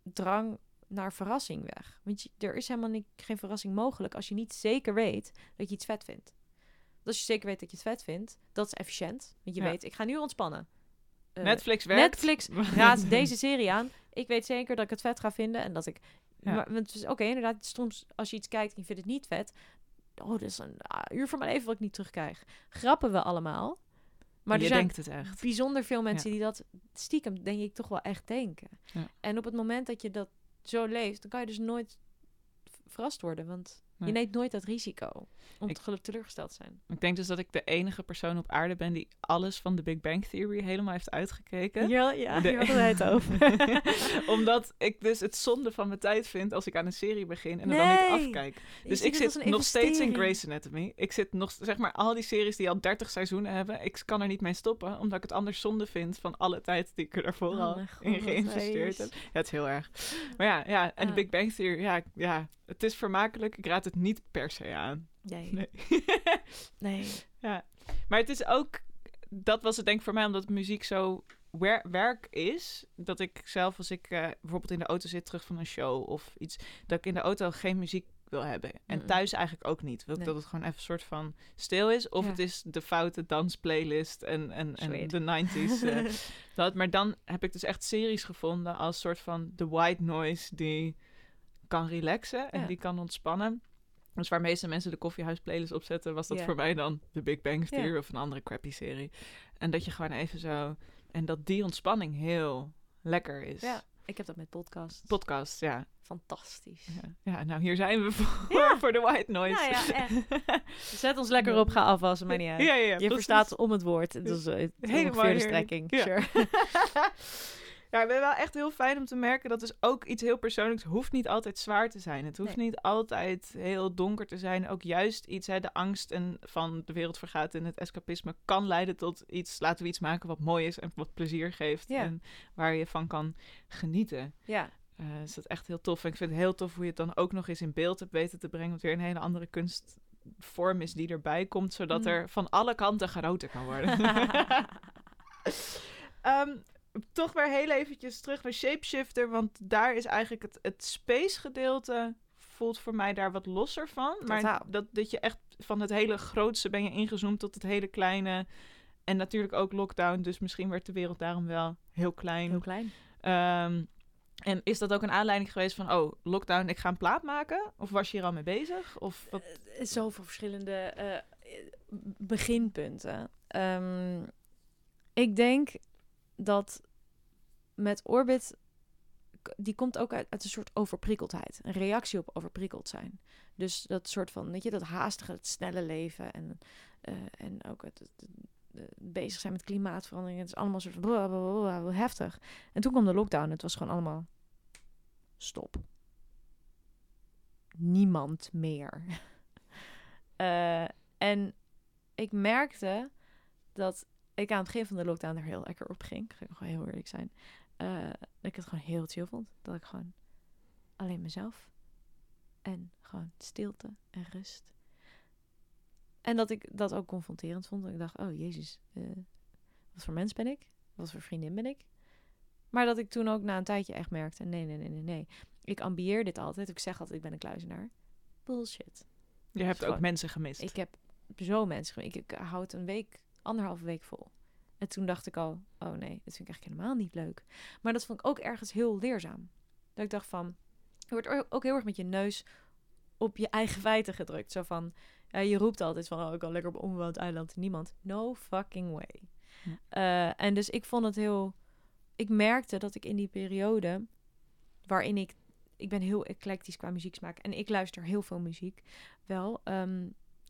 drang naar verrassing weg. Want je, er is helemaal niet, geen verrassing mogelijk als je niet zeker weet dat je iets vet vindt. Want als je zeker weet dat je het vet vindt, dat is efficiënt. Want je Ja. weet, ik ga nu ontspannen. Eh, Netflix werkt. Netflix raadt deze serie aan. Ik weet zeker dat ik het vet ga vinden en dat ik... Ja. Maar, want het is Oké, inderdaad, soms als je iets kijkt en je vindt het niet vet... Oh, dat is een ah, uur van mijn leven wat ik niet terugkrijg. Grappen we allemaal. Maar je er zijn denkt het echt. bijzonder veel mensen die dat stiekem, denk ik, toch wel echt denken. Ja. En op het moment dat je dat zo leeft, dan kan je dus nooit verrast worden. Want Nee. je neemt nooit dat risico om Ik- te teleurgesteld te zijn. Ik denk dus dat ik de enige persoon op aarde ben die alles van de Big Bang Theory helemaal heeft uitgekeken. Ja, ja, De- hier hadden wij het over. Omdat ik dus het zonde van mijn tijd vind als ik aan een serie begin en er dan niet afkijk. Dus ik zit nog steeds in Grey's Anatomy. Ik zit nog, zeg maar, al die series die al 30 seizoenen hebben. Ik kan er niet mee stoppen, omdat ik het anders zonde vind van alle tijd die ik er daarvoor Oh al god, in geïnvesteerd heb. Ja, het is heel erg. Maar ja, ja en de Ah. Big Bang Theory, ja, ja, het is vermakelijk. Ik raad het niet per se aan. Nee. Nee. nee. Maar het is ook, dat was het denk ik voor mij, omdat muziek zo wer- werk is. Dat ik zelf, als ik eh, bijvoorbeeld in de auto zit terug van een show of iets, dat ik in de auto geen muziek wil hebben. En thuis eigenlijk ook niet. Wil ik Nee. dat het gewoon even een soort van stil is. Of Ja. het is de foute dansplaylist en, en, en de 90s. eh, dat. Maar dan heb ik dus echt series gevonden als soort van de white noise die kan relaxen en Ja. die kan ontspannen. Dus waar meeste mensen de koffiehuis-playlist opzetten, was dat voor mij dan de Big Bang. Theory of een andere crappy serie. En dat je gewoon even zo... En dat die ontspanning heel lekker is. Ja, ik heb dat met podcasts. Podcast, ja. Fantastisch. ja. Ja, nou hier zijn we voor, Ja. voor de white noise. Nou ja, echt. Zet ons lekker op, ga afwassen, maar niet uit. Ja, ja, je precies. verstaat om het woord. Dat is Helemaal ongeveer de heerlijk. strekking. Sure. ja, ik ben wel echt heel fijn om te merken dat dus ook iets heel persoonlijks hoeft niet altijd zwaar te zijn. Het hoeft Nee. niet altijd heel donker te zijn. Ook juist iets, hè, de angst en van de wereld vergaat en het escapisme kan leiden tot iets, laten we iets maken wat mooi is en wat plezier geeft Ja. en waar je van kan genieten. ja, Eh is dat echt heel tof. En ik vind het heel tof hoe je het dan ook nog eens in beeld hebt weten te brengen. Wat weer een hele andere kunstvorm is die erbij komt. Zodat Mm. er van alle kanten genoten kan worden. Ehm, toch weer heel eventjes terug naar Shapeshifter. Want daar is eigenlijk het, het space gedeelte voelt voor mij daar wat losser van. Maar Totaal. dat, dat je echt van het hele grootste ben je ingezoomd tot het hele kleine. En natuurlijk ook lockdown. Dus misschien werd de wereld daarom wel heel klein. heel klein. Ehm, en is dat ook een aanleiding geweest van, oh, lockdown, ik ga een plaat maken? Of was je hier al mee bezig? Of wat? Eh, Zoveel verschillende eh, beginpunten. Ehm, ik denk dat met Orbit, die komt ook uit, uit een soort overprikkeldheid. Een reactie op overprikkeld zijn. Dus dat soort van, weet je, dat haastige, het snelle leven en, eh, en ook het, het- bezig zijn met klimaatverandering. Het is allemaal soort van heftig. En toen kwam de lockdown. Het was gewoon allemaal stop. Niemand meer. Eh, en ik merkte dat ik aan het begin van de lockdown er heel lekker op ging. Ga ik gewoon heel eerlijk zijn. Eh, dat ik het gewoon heel chill vond. Dat ik gewoon alleen mezelf en gewoon stilte en rust. en dat ik dat ook confronterend vond. Ik dacht, oh jezus, eh, wat voor mens ben ik? Wat voor vriendin ben ik? Maar dat ik toen ook na een tijdje echt merkte, nee, nee, nee, nee, nee. Ik ambieer dit altijd. Ik zeg altijd, ik ben een kluizenaar. Bullshit. Je hebt ook Gewoon- mensen gemist. Ik heb zo mensen. ge- Ik, ik houd een week, anderhalve week vol. En toen dacht ik al, oh nee, dit vind ik eigenlijk helemaal niet leuk. Maar dat vond ik ook ergens heel leerzaam. Dat ik dacht van, je wordt ook- heel erg met je neus op je eigen feiten gedrukt. Zo van, je roept altijd van, oh, ik kan lekker op een onbewoond eiland. Niemand. No fucking way. Ja. Eh, en dus ik vond het heel... Ik merkte dat ik in die periode, waarin ik... Ik ben heel eclectisch qua muzieksmaak. En ik luister heel veel muziek, wel. Ehm,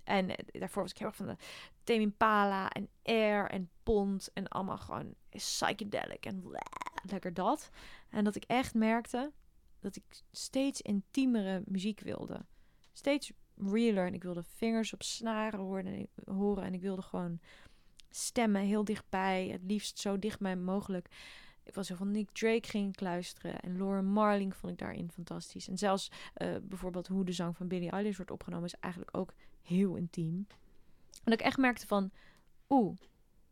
en eh, daarvoor was ik heel erg van de Tame Impala en Air en Pond. En allemaal gewoon psychedelic en lekker dat. En dat ik echt merkte dat ik steeds intiemere muziek wilde. Steeds realer. En ik wilde vingers op snaren horen en, horen. En ik wilde gewoon stemmen heel dichtbij. Het liefst zo dichtbij mogelijk. Ik was zo van Nick Drake ging ik luisteren. En Laura Marling vond ik daarin fantastisch. En zelfs eh, bijvoorbeeld hoe de zang van Billie Eilish wordt opgenomen... is eigenlijk ook heel intiem. En ik echt merkte van... Oeh,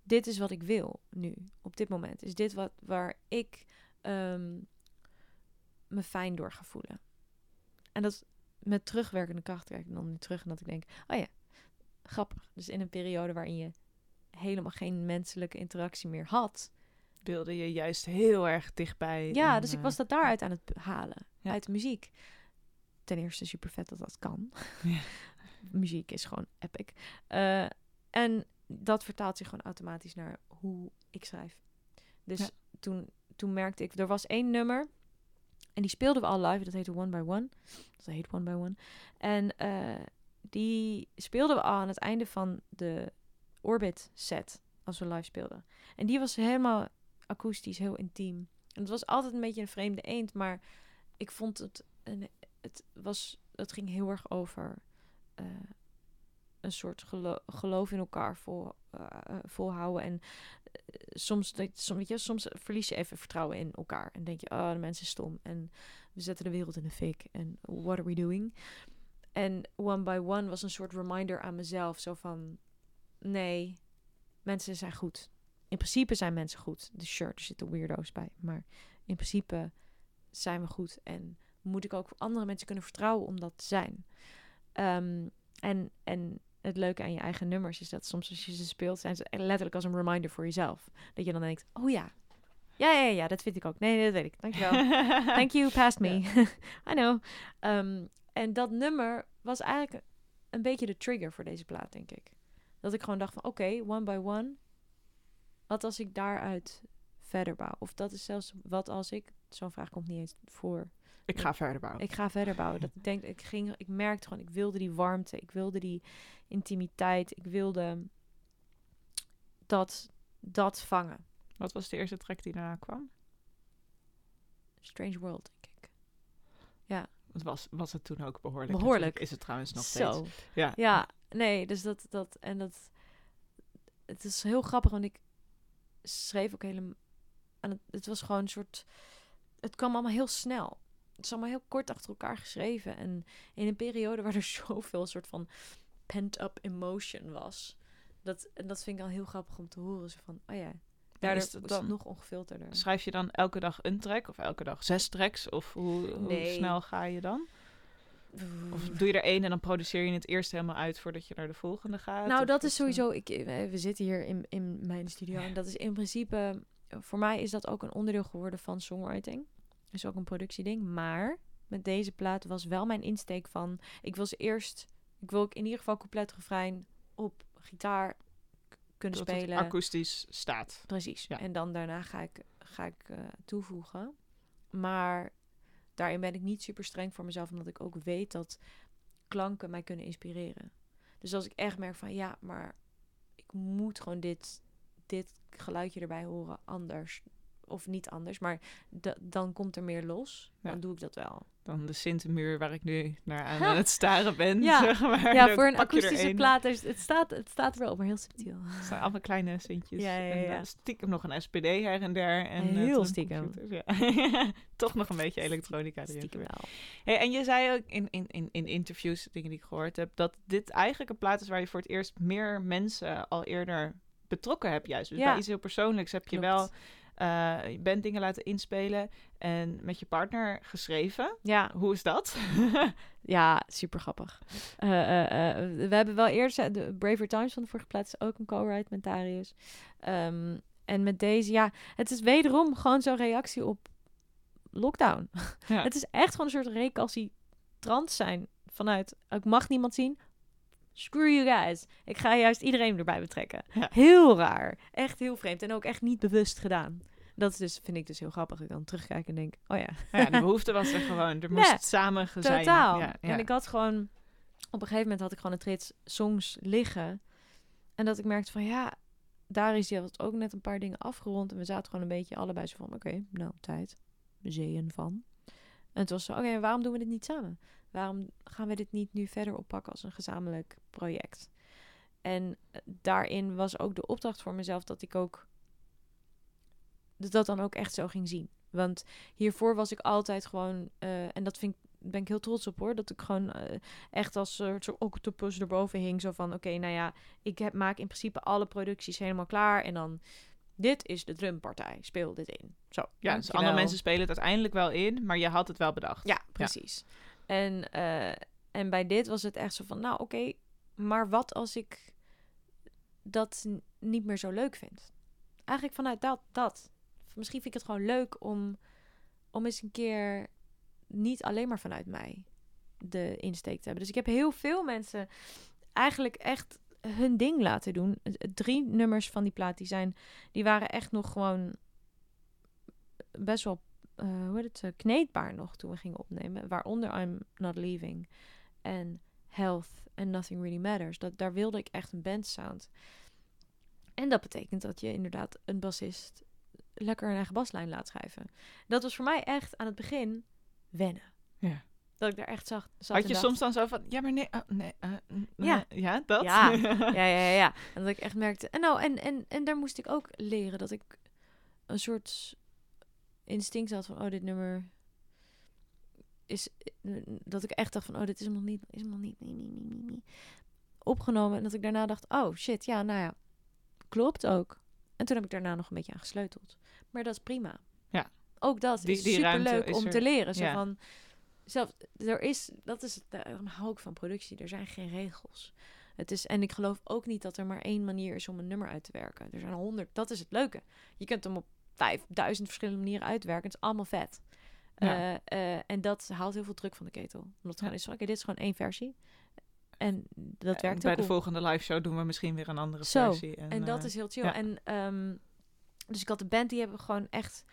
dit is wat ik wil nu. Op dit moment. Is dit wat, waar ik ehm, me fijn door ga voelen. En dat met terugwerkende kracht kijk ik dan nu terug. En dat ik denk, oh ja, grappig. Dus in een periode waarin je helemaal geen menselijke interactie meer had... Wilde je juist heel erg dichtbij. Ja, en, dus ik eh, was dat daaruit aan het halen. Ja. Uit muziek. Ten eerste super vet dat dat kan. Ja. muziek is gewoon epic. Eh, en dat vertaalt zich gewoon automatisch naar hoe ik schrijf. Dus Ja. toen, toen merkte ik, er was één nummer. En die speelden we al live. Dat heette One by One. Dat heet One by One. En eh, die speelden we al aan het einde van de Orbit set. Als we live speelden. En die was helemaal akoestisch, heel intiem. En het was altijd een beetje een vreemde eend, maar ik vond het, een, het was, het ging heel erg over eh, een soort gelo- geloof in elkaar vol, eh, eh, volhouden. En eh, soms, soms, weet je, soms verlies je even vertrouwen in elkaar. En denk je, oh, de mensen stom. En we zetten de wereld in de fik. En what are we doing? En One by One was een soort reminder aan mezelf. Zo van, nee, mensen zijn goed. In principe zijn mensen goed. Dus sure, er zitten weirdo's bij. Maar in principe zijn we goed. En moet ik ook andere mensen kunnen vertrouwen om dat te zijn. Ehm, en, en het leuke aan je eigen nummers is dat soms als je ze speelt, zijn ze letterlijk als een reminder voor jezelf. Dat je dan denkt, oh ja. Ja, ja, ja, dat vind ik ook. Nee, nee, dat weet ik. Dankjewel. Thank you, past me. I know. Ehm, en dat nummer was eigenlijk een beetje de trigger voor deze plaat, denk ik. Dat ik gewoon dacht van, oké, one by one. Wat als ik daaruit verder bouw? Of dat is zelfs wat als ik... Zo'n vraag komt niet eens voor. Ik ga verder bouwen. Ik ga verder bouwen. Dat ik denk, ik ging, ik merkte gewoon, ik wilde die warmte, ik wilde die intimiteit, ik wilde dat, dat vangen. Wat was de eerste track die daarna kwam? Strange World, denk ik. Het was, was het toen ook behoorlijk. Behoorlijk. Is het trouwens nog Zo. steeds. Ja. Ja, nee, dus dat, dat, en dat, het is heel grappig, want ik schreef ook helemaal, het, het was gewoon een soort, het kwam allemaal heel snel. Het is allemaal heel kort achter elkaar geschreven en in een periode waar er zoveel soort van pent-up emotion was. Dat, en dat vind ik al heel grappig om te horen. Zo van, oh ja, daardoor is het dan- nog ongefilterder. Schrijf je dan elke dag een track of elke dag zes tracks? Of hoe, hoe Nee. snel ga je dan? Of doe je er één en dan produceer je het eerst helemaal uit voordat je naar de volgende gaat? Nou, dat is sowieso. Ik, eh, we zitten hier in, in mijn studio. En dat is in principe. Voor mij is dat ook een onderdeel geworden van songwriting. Is ook een productieding. Maar met deze plaat was wel mijn insteek van. Ik wil ze eerst. Ik wil ook in ieder geval couplet refrein op gitaar kunnen dat spelen. akoestisch staat. Precies. Ja. En dan daarna ga ik, ga ik eh, toevoegen. Maar daarin ben ik niet super streng voor mezelf, omdat ik ook weet dat klanken mij kunnen inspireren. Dus als ik echt merk van ja, maar ik moet gewoon dit, dit geluidje erbij horen, anders of niet anders, maar da- dan komt er meer los. Ja. Dan doe ik dat wel. Dan de Sintermuur waar ik nu naar aan het staren ben. Ja. zeg maar. Ja, voor een akoestische plaat, is, het, staat, het staat er wel op, maar heel subtiel. Het zijn allemaal kleine Sintjes. Ja, ja, En eh, stiekem nog een SPD her en der. En, eh, Heel stiekem. Toch nog een beetje elektronica erin. Stiekem verwerkt. wel. Hey, en je zei ook in, in, in, in interviews, dingen die ik gehoord heb, dat dit eigenlijk een plaat is waar je voor het eerst meer mensen al eerder betrokken hebt juist. Dus Ja. bij iets heel persoonlijks heb je Klopt. wel, eh, je bent dingen laten inspelen en met je partner geschreven. Ja, Hoe is dat? ja, super grappig. Eh, eh, we hebben wel eerder, de Braver Times van de vorige plaat is ook een co-write met Darius. Ehm, en met deze, ja, het is wederom gewoon zo'n reactie op lockdown. Ja. Het is echt gewoon een soort recalcitrant zijn vanuit, ik mag niemand zien. Screw you guys. Ik ga juist iedereen erbij betrekken. Ja. Heel raar. Echt heel vreemd. En ook echt niet bewust gedaan. Dat is dus, vind ik dus heel grappig. Ik dan terugkijk en denk, oh ja, ja, de behoefte was er gewoon. Er moest Nee, samen zijn. Totaal. Ja, ja. En ik had gewoon... Op een gegeven moment had ik gewoon een trits songs liggen. En dat ik merkte van ja... Darius die had ook net een paar dingen afgerond. En we zaten gewoon een beetje allebei zo van... Oké, nou, tijd. Zeeën van. En het was zo... Oké, waarom doen we dit niet samen? Waarom gaan we dit niet nu verder oppakken als een gezamenlijk project? En eh, daarin was ook de opdracht voor mezelf dat ik ook... Dat dat dan ook echt zo ging zien. Want hiervoor was ik altijd gewoon... eh, en dat vind ik ben ik heel trots op hoor. Dat ik gewoon eh, echt als soort soort octopus erboven hing. Zo van, oké, nou ja, ik heb, maak in principe alle producties helemaal klaar. En dan, dit is de drumpartij. Speel dit in. Zo, ja, dus andere mensen spelen het uiteindelijk wel in, maar je had het wel bedacht. Ja, precies. En, eh, en bij dit was het echt zo van, nou oké, maar wat als ik dat niet meer zo leuk vind? Eigenlijk vanuit dat, dat. Misschien vind ik het gewoon leuk om, om eens een keer niet alleen maar vanuit mij de insteek te hebben. Dus ik heb heel veel mensen eigenlijk echt hun ding laten doen. Drie nummers van die plaat, die, zijn, die waren echt nog gewoon best wel eh, hoe heet het, eh, kneedbaar nog toen we gingen opnemen. Waaronder I'm Not Leaving en Health and Nothing Really Matters. Dat, daar wilde ik echt een bandsound. En dat betekent dat je inderdaad een bassist lekker een eigen baslijn laat schrijven. Dat was voor mij echt aan het begin wennen. Ja. Dat ik daar echt zag. Had en je dacht, soms dan zo van, ja, maar nee, oh, nee, eh, mm, Ja. eh, ja, dat? Ja. ja, ja, ja, ja. En dat ik echt merkte. En, nou, en, en, en daar moest ik ook leren dat ik een soort instinct had van, oh, dit nummer is. Dat ik echt dacht van, oh, dit is nog niet, is nog niet, nee, nee, nee, nee, nee. opgenomen. En dat ik daarna dacht, oh shit, ja, nou ja, klopt ook. En toen heb ik daarna nog een beetje aan gesleuteld. Maar dat is prima. Ja. Ook dat Die- is die superleuk is om er. te leren. Zo Ja. van, zelf, er is, dat is het, daarom hou ik van productie. Er zijn geen regels. Het is, en ik geloof ook niet dat er maar één manier is om een nummer uit te werken. Er zijn honderd. Dat is het leuke. Je kunt hem op vijfduizend verschillende manieren uitwerken. Het is allemaal vet. Ja. Eh, eh, en dat haalt heel veel druk van de ketel. Omdat het gewoon is van, oké, dit is gewoon één versie. En dat werkt Bij ook de volgende live show doen we misschien weer een andere Zo, versie. En, en dat eh, is heel chill. ja. En ehm, dus ik had de band, die hebben gewoon echt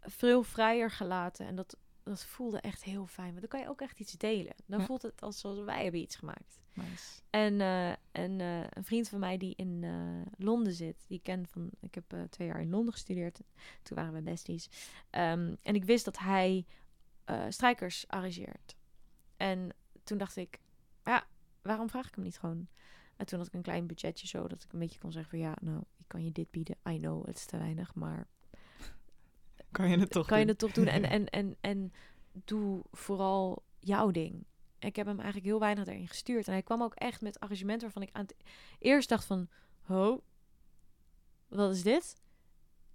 veel vrijer gelaten. En dat, dat voelde echt heel fijn. Want dan kan je ook echt iets delen. Dan Ja. voelt het alsof wij hebben iets gemaakt. nice. En, eh, en eh, een vriend van mij die in eh, Londen zit, die ik ken van, ik heb twee jaar in Londen gestudeerd. Toen waren we besties. Ehm, en ik wist dat hij strijkers arrangeert. En toen dacht ik, ja, waarom vraag ik hem niet gewoon? En toen had ik een klein budgetje zo, dat ik een beetje kon zeggen van, ja, nou, ik kan je dit bieden. I know, het is te weinig, maar Kan je het toch kan je doen? het toch doen? En, en, en, en doe vooral jouw ding. Ik heb hem eigenlijk heel weinig daarin gestuurd. En hij kwam ook echt met arrangementen waarvan ik aan het eerst dacht van... Ho, wat is dit?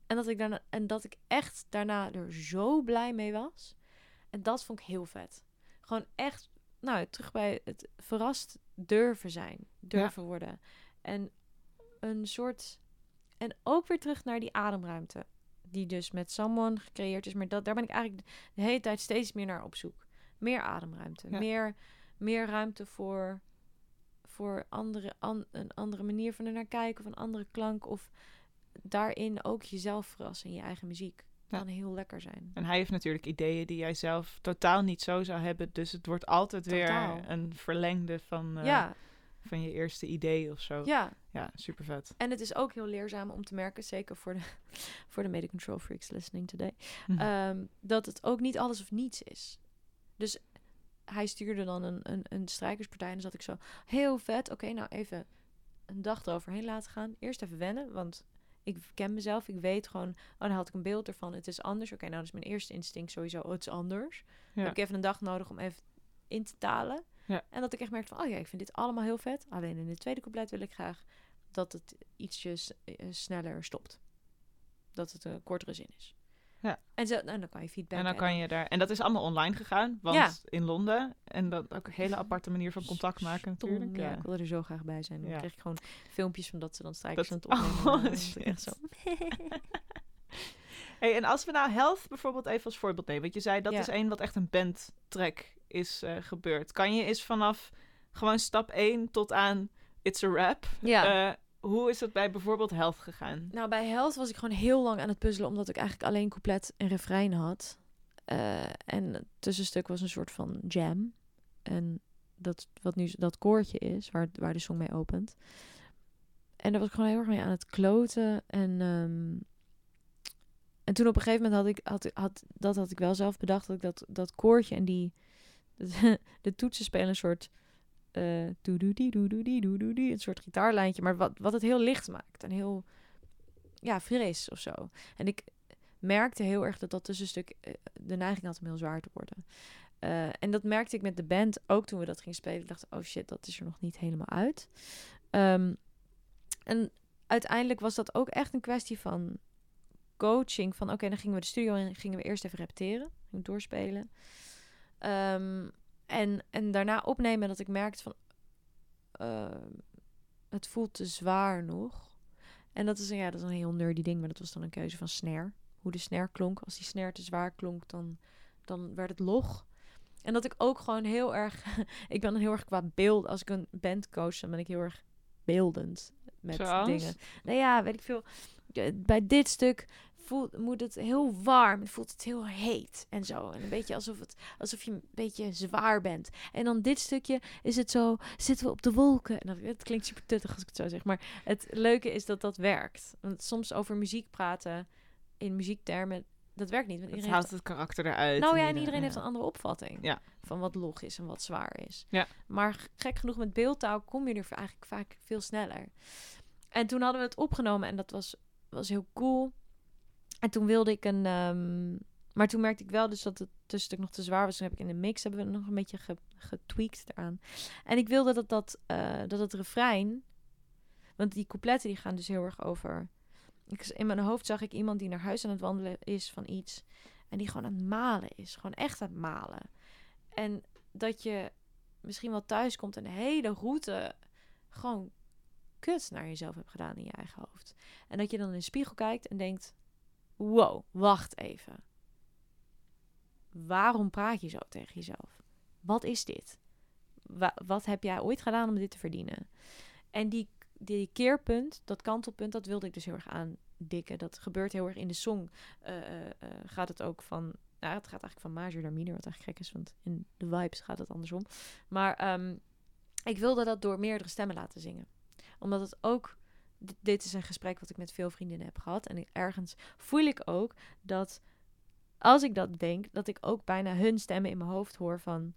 En dat ik, daarna, en dat ik echt daarna er zo blij mee was. En dat vond ik heel vet. Gewoon echt, nou, terug bij het verrast durven zijn. Durven worden. En een soort... En ook weer terug naar die ademruimte die dus met Someone gecreëerd is. Maar dat, daar ben ik eigenlijk de hele tijd steeds meer naar op zoek. Meer ademruimte. Ja. Meer, meer ruimte voor, voor andere, an- een andere manier van er naar kijken. Of een andere klank. Of daarin ook jezelf verrassen in je eigen muziek. Ja. Kan heel lekker zijn. En hij heeft natuurlijk ideeën die jij zelf totaal niet zo zou hebben. Dus het wordt altijd Totaal. weer een verlengde van, eh, ja, van je eerste idee of zo. Ja, Ja, super vet. en het is ook heel leerzaam om te merken, zeker voor de, voor de mede control freaks listening today, Mhm. ehm, dat het ook niet alles of niets is. Dus hij stuurde dan een, een, een strijkerspartij en dan zat ik zo, heel vet, oké, nou even een dag eroverheen laten gaan. Eerst even wennen, want ik ken mezelf, ik weet gewoon, oh, dan had ik een beeld ervan, het is anders. Oké, nou, dat is mijn eerste instinct sowieso, oh, het is anders. Dan heb ik even een dag nodig om even in te talen. Ja. En dat ik echt merkte van, oh ja, ik vind dit allemaal heel vet. Alleen in de tweede couplet wil ik graag dat het ietsjes eh, sneller stopt. Dat het een kortere zin is. Ja. En, zo, en dan kan je feedback En dan kan je daar. En dat is allemaal online gegaan, want Ja. in Londen. En dat ook een hele aparte manier van contact maken natuurlijk. ja, Ja. ik wilde er zo graag bij zijn. Dan Ja. kreeg ik gewoon filmpjes van dat ze dan strijkers aan Dat- het opnemen. Oh. En echt zo. Hey, en als we nou Health bijvoorbeeld even als voorbeeld nemen. Want je zei dat is één wat echt een bandtrack is eh, gebeurd. Kan je eens vanaf gewoon stap 1 tot aan It's a Rap. Ja. eh, hoe is het bij bijvoorbeeld Health gegaan? Nou, bij Held was ik gewoon heel lang aan het puzzelen, omdat ik eigenlijk alleen couplet en refrein had. Eh, en het tussenstuk was een soort van jam. En dat, wat nu dat koortje is, waar, waar de song mee opent. En daar was ik gewoon heel erg mee aan het kloten. En, ehm, en toen op een gegeven moment had ik, had, had, dat had ik wel zelf bedacht, dat ik dat, dat koortje en die, de, de toetsen spelen een soort doedoedie, een soort gitaarlijntje, maar wat, wat het heel licht maakt en heel ja, fris of zo. En ik merkte heel erg dat dat tussenstuk eh, de neiging had om heel zwaar te worden. Eh, en dat merkte ik met de band ook toen we dat gingen spelen. Ik dacht, oh shit, dat is er nog niet helemaal uit. Ehm, en uiteindelijk was dat ook echt een kwestie van coaching. Van oké, dan gingen we de studio in, gingen we eerst even repeteren, doorspelen. Ehm, en, en daarna opnemen dat ik merkte van, ehm, het voelt te zwaar nog. En dat is, een, ja, dat is een heel nerdy ding, maar dat was dan een keuze van snare. Hoe de snare klonk. Als die snare te zwaar klonk, dan, dan werd het log. En dat ik ook gewoon heel erg... ik ben heel erg qua beeld... Als ik een band coach, dan ben ik heel erg beeldend met Zoals? dingen. Nou ja, weet ik veel. Bij dit stuk voelt, moet het heel warm. Het voelt het heel heet en zo. En een beetje alsof, het, alsof je een beetje zwaar bent. En dan dit stukje is het zo, zitten we op de wolken. En dat, het klinkt super tuttig als ik het zo zeg. Maar het leuke is dat dat werkt. Want soms over muziek praten in muziektermen, dat werkt niet. Want Het iedereen haalt het karakter eruit. nou ja, en ieder- iedereen heeft een andere opvatting Ja. van wat log is en wat zwaar is. Ja. Maar gek genoeg met beeldtaal kom je er eigenlijk vaak veel sneller. En toen hadden we het opgenomen en dat was, was heel cool. En toen wilde ik een... ehm, maar toen merkte ik wel dus dat het tussenstuk nog te zwaar was. Toen heb ik in de mix hebben we nog een beetje ge, getweakt eraan. En ik wilde dat, dat, eh, dat het refrein... Want die coupletten die gaan dus heel erg over... Ik, in mijn hoofd zag ik iemand die naar huis aan het wandelen is van iets. En die gewoon aan het malen is. Gewoon echt aan het malen. En dat je misschien wel thuis komt en de hele route gewoon kut naar jezelf hebt gedaan in je eigen hoofd. En dat je dan in de spiegel kijkt en denkt: wow, wacht even. Waarom praat je zo tegen jezelf? Wat is dit? Wa- wat heb jij ooit gedaan om dit te verdienen? En die, die keerpunt, dat kantelpunt, dat wilde ik dus heel erg aandikken. Dat gebeurt heel erg in de song. eh, eh, eh, gaat het ook van nou, het gaat eigenlijk van major naar minor, wat eigenlijk gek is, want in de vibes gaat het andersom. Maar ehm, ik wilde dat door meerdere stemmen laten zingen. Omdat het ook, dit is een gesprek wat ik met veel vriendinnen heb gehad. En ergens voel ik ook dat als ik dat denk, dat ik ook bijna hun stemmen in mijn hoofd hoor van...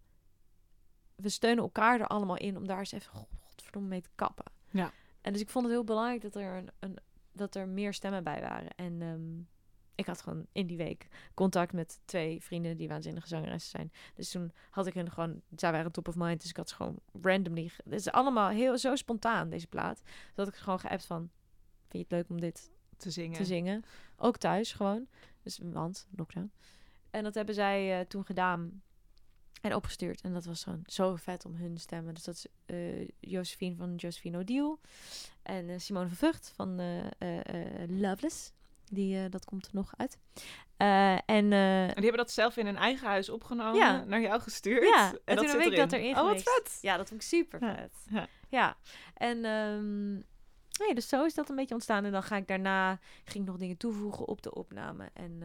We steunen elkaar er allemaal in om daar eens even godverdomme mee te kappen. Ja. En dus ik vond het heel belangrijk dat er, een, een, dat er meer stemmen bij waren. En ehm, ik had gewoon in die week contact met twee vrienden die waanzinnige zangeressen zijn. Dus toen had ik hun gewoon, zij waren top of mind, dus ik had ze gewoon randomly. Het is allemaal heel zo spontaan deze plaat. Dat ik gewoon geappt van, vind je het leuk om dit te zingen. te zingen? Ook thuis gewoon. Dus want lockdown. En dat hebben zij eh, toen gedaan en opgestuurd. En dat was gewoon zo vet om hun stemmen. Dus dat is eh Josephine van Josephine O'Deal. En eh, Simone van Vught van Loveless. Die, eh, dat komt er nog uit. Eh, en eh, En die hebben dat zelf in hun eigen huis opgenomen, Ja. naar jou gestuurd. Ja, en en, dat toen heb ik dat erin. Oh, wat vet. ja, dat vond ik super Ja, vet. ja. Ja, en ehm, nee, dus zo is dat een beetje ontstaan. En dan ga ik daarna ging ik nog dingen toevoegen op de opname en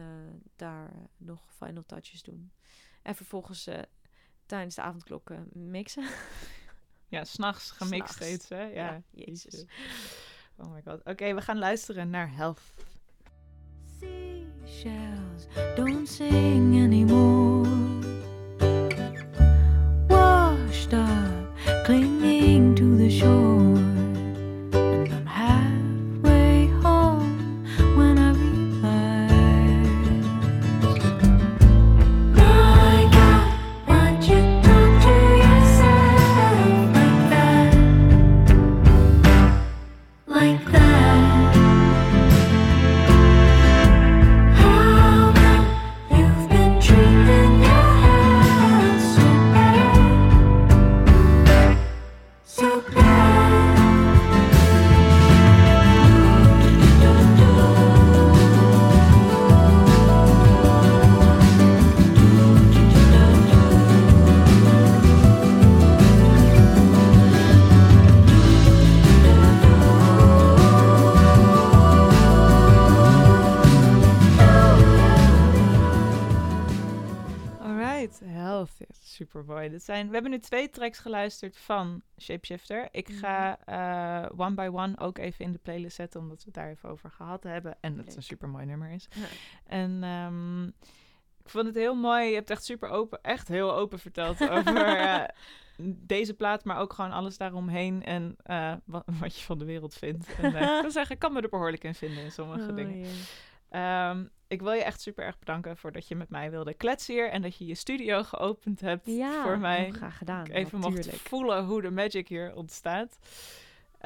daar nog final touches doen. En vervolgens tijdens de avondklok eh, mixen. Ja, s'nachts gemixt steeds, hè? Ja, jezus. Oh my god. Oké, we gaan luisteren naar Health. Seashells don't sing anymore. Zijn, we hebben nu twee tracks geluisterd van Shapeshifter. Ik ga eh, One by One ook even in de playlist zetten, omdat we het daar even over gehad hebben. En dat het een Leuk. supermooi nummer is. Ja. En ehm, ik vond het heel mooi. Je hebt echt super open, echt heel open verteld over eh, deze plaat, maar ook gewoon alles daaromheen en eh, wat, wat je van de wereld vindt. En ik wil zeggen, ik kan me er behoorlijk in vinden in sommige Oh, dingen. Ehm, ik wil je echt super erg bedanken voor dat je met mij wilde kletsen hier en dat je je studio geopend hebt Ja, voor mij. oh, graag gedaan. Ik even mocht voelen hoe de magic hier ontstaat.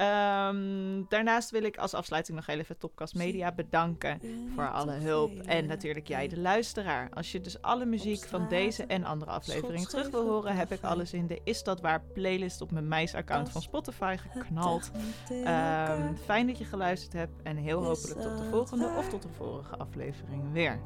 Ehm, daarnaast wil ik als afsluiting nog heel even Topcast Media bedanken voor alle hulp. En natuurlijk jij, de luisteraar. Als je dus alle muziek van deze en andere afleveringen terug wil horen, heb ik alles in de Is Dat Waar playlist op mijn meis-account van Spotify geknald. Ehm, fijn dat je geluisterd hebt en heel hopelijk tot de volgende of tot de vorige aflevering weer.